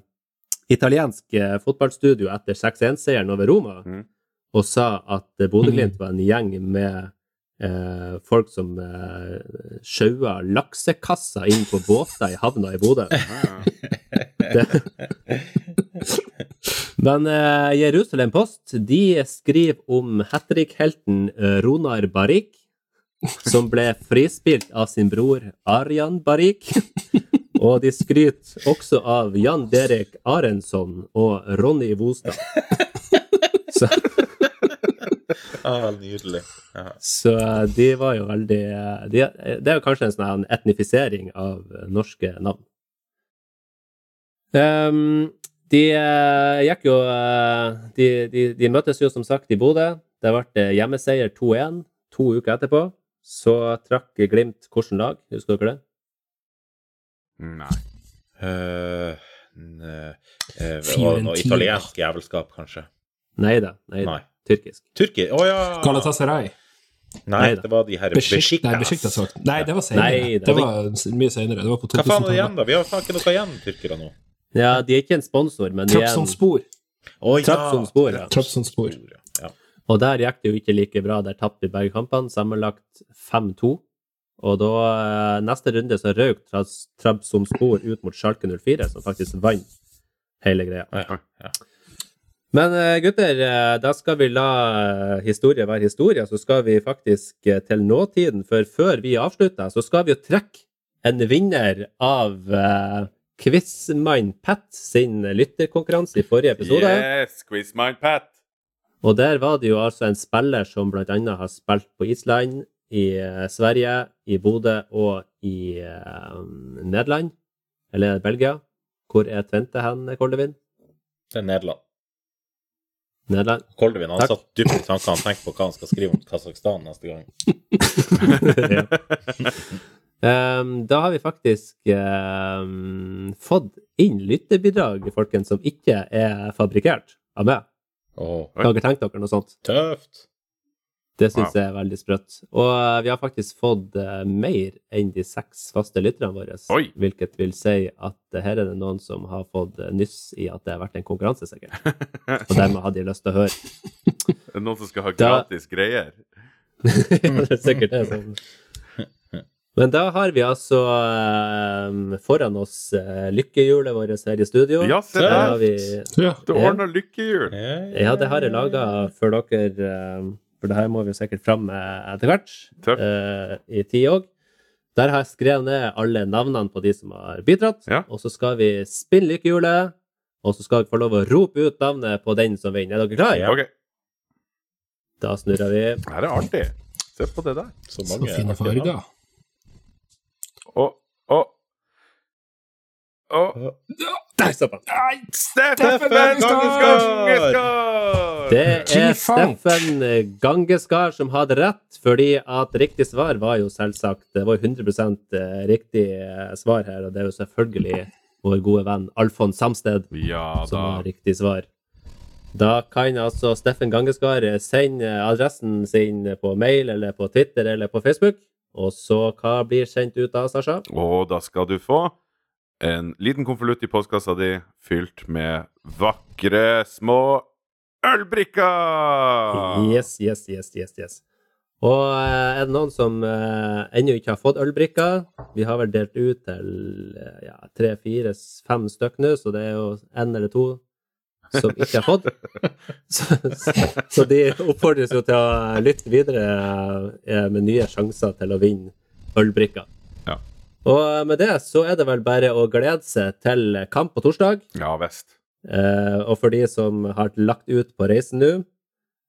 italiensk uh, fotballstudio etter 6-1-seieren over Roma mm. og sa at eh, Bodø-Glimt var en gjeng med eh, folk som eh, sjaua laksekasser inn på båter i havna i Bodø. Men eh, Jerusalem Post de skriver om hat trick-helten eh, Ronar Barik, som ble frispilt av sin bror Arjan Barik. Og de skryter også av Jan Derek Arensson og Ronny Vostad. Så, <laughs> Ah, nydelig. Ja. så eh, de var jo veldig eh, de, Det er jo kanskje en sånn etnifisering av eh, norske navn. Um, de eh, gikk jo eh, de, de, de møttes jo som sagt i Bodø. Det ble eh, hjemmeseier 2-1 to uker etterpå. Så trakk Glimt hvilket lag? Husker dere det? Nei. Uh, ne- uh, og Fiorentina. noe italiensk jævelskap, kanskje. Neida, neida. Nei, da. Nei. Tyrkisk. Å oh, ja! Galatasaray. Nei, Neida. det var de her Nei, Besiktas. Besiktas. Nei, det var senere. Nei, det var mye senere. Det var på 2000-tallet. Hva faen er det igjen, da? Vi har faen ikke noe igjen, tyrkere nå. Ja, de er ikke en sponsor, men de er en Spor. Oh, ja! Trabzonspor, ja. Trabzonspor. Ja. Og der gikk det jo ikke like bra. Der tapte vi begge kampene, sammenlagt 5-2. Og da, eh, neste runde, så røk Trabzonspor ut mot Schalke 04, som faktisk vant hele greia. Ja. Ja. Men eh, gutter, eh, da skal vi la eh, historie være historie, så skal vi faktisk til nåtiden. For før vi avslutter, så skal vi jo trekke en vinner av uh, Quizmann Pat sin lytterkonkurranse i forrige episode. Yes, Quizmind Pat. Og der var det jo altså en spiller som annet har spilt på Island, i uh, Sverige, i Bodø og i uh, Nederland. Eller Belgia. Hvor er Tvente hen, Koldevin? Det er Nederland. Nederland. Koldevin han Takk. satt dypt i tankene og tenkte på hva han skal skrive om Kasakhstan neste gang. um, <laughs> da har vi faktisk um, fått inn lytterbidrag, folkens, som ikke er fabrikkert av meg. Oh. Har dere tenkt dere noe sånt? tøft! Det syns Wow. jeg er veldig sprøtt. Og eh, vi har faktisk fått eh, mer enn de seks faste lytterne våre. Oi. Hvilket vil si at eh, her er det noen som har fått nyss i at det har vært en konkurranse, sikkert. <laughs> Og dermed hadde de lyst til å høre. Det Er noen som skal ha Da- gratis greier? ja, <laughs> det er sikkert det. Sånn. Men da har vi altså eh, foran oss eh, lykkehjulet vårt her i studio. Ja, se Der vi Ja. Du ordna lykkehjul! Ja, det har jeg laga for dere, eh, for det her må vi jo sikkert fram med etter hvert. Eh, I tid òg. Der har jeg skrevet ned alle navnene på de som har bidratt. Ja. Og så skal vi spinne lykkehjulet, og så skal vi få lov å rope ut navnet på den som vinner. Er dere klare? Ok, Da snurrer vi. her er artig. Se på det der. Så Så fine farger. Og, og, og Der! Steffen Gangeskar! Gangeskar! Det er Steffen Gangesgaard som hadde rett, fordi at riktig svar var jo selvsagt Det var jo 100 riktig eh, svar her, og det er jo selvfølgelig vår gode venn Alfons Samsted Ja som har riktig svar. Da kan altså Steffen Gangesgaard sende adressen sin på mail eller på Twitter eller på Facebook, Og så hva blir sendt ut da, Sasha? Og da skal du få en liten konvolutt i postkassa di fylt med vakre, små ølbrikker! Yes, yes, yes, yes, yes. Og eh, er det noen som eh, ennå ikke har fått ølbrikker? Vi har vel delt ut til eh, ja, tre, fire, fem stykk nå, så det er jo én eller to som ikke har fått. Så, <laughs> så, så de oppfordres jo til å lytte videre eh, med nye sjanser til å vinne ølbrikker. Ja. Og med det så er det vel bare å glede seg til kamp på torsdag. Ja visst. Eh, og for de som har lagt ut på reisen nå,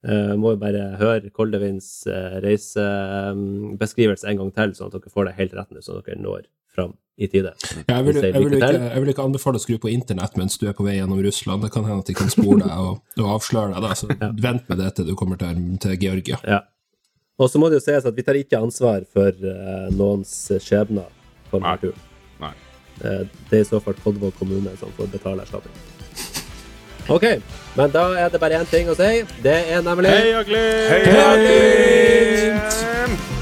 eh, må jo bare høre Koldevins eh, reisebeskrivelse en gang til, sånn at dere får det helt rett nå, så dere når fram i tide. Ja, jeg, vil, jeg, vil ikke, jeg vil ikke anbefale å skru på internett mens du er på vei gjennom Russland. Det kan hende at de kan spore deg og, og avsløre deg. Da. Så vent med det til du kommer til, til Georgia. Ja. Og så må det jo sies at vi tar ikke ansvar for eh, noens skjebner på denne Nei. turen. Nei. Eh, det er i så fall Kodvåg kommune som får betale erstatning. OK, men da er det bare én ting å si. Det er nemlig Heia Glimt! Heia Glimt!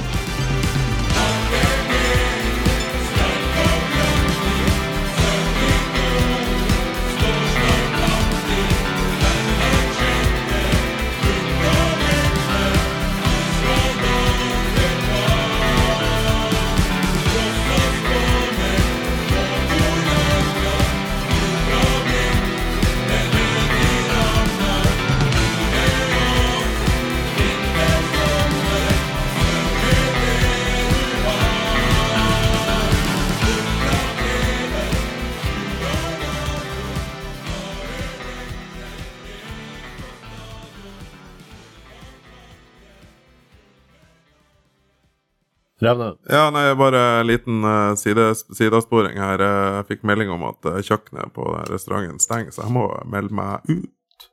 Ravna. Ja, nei, bare en liten uh, sides sidesporing her. Eh, Jeg fikk melding om at uh, kjøkkenet på restauranten stenger, så jeg må melde meg ut.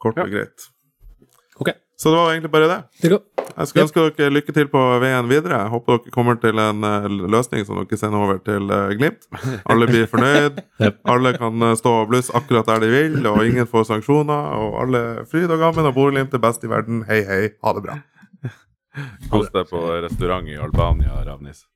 Kort og greit. Ok. Så det var egentlig bare det. Det. Jeg skulle ønske dere lykke til på veien videre. Jeg håper dere kommer til en eh, løsning som dere sender over til eh, Glimt. Alle blir fornøyd. <laughs> Yep. Alle kan eh, stå og blusse akkurat der de vil, og ingen får sanksjoner. Og alle fryd og gammen, og Bodø-Glimt er best i verden. Hei, hei. Ha det bra. Kos deg på restaurant i Albania, Ravnis.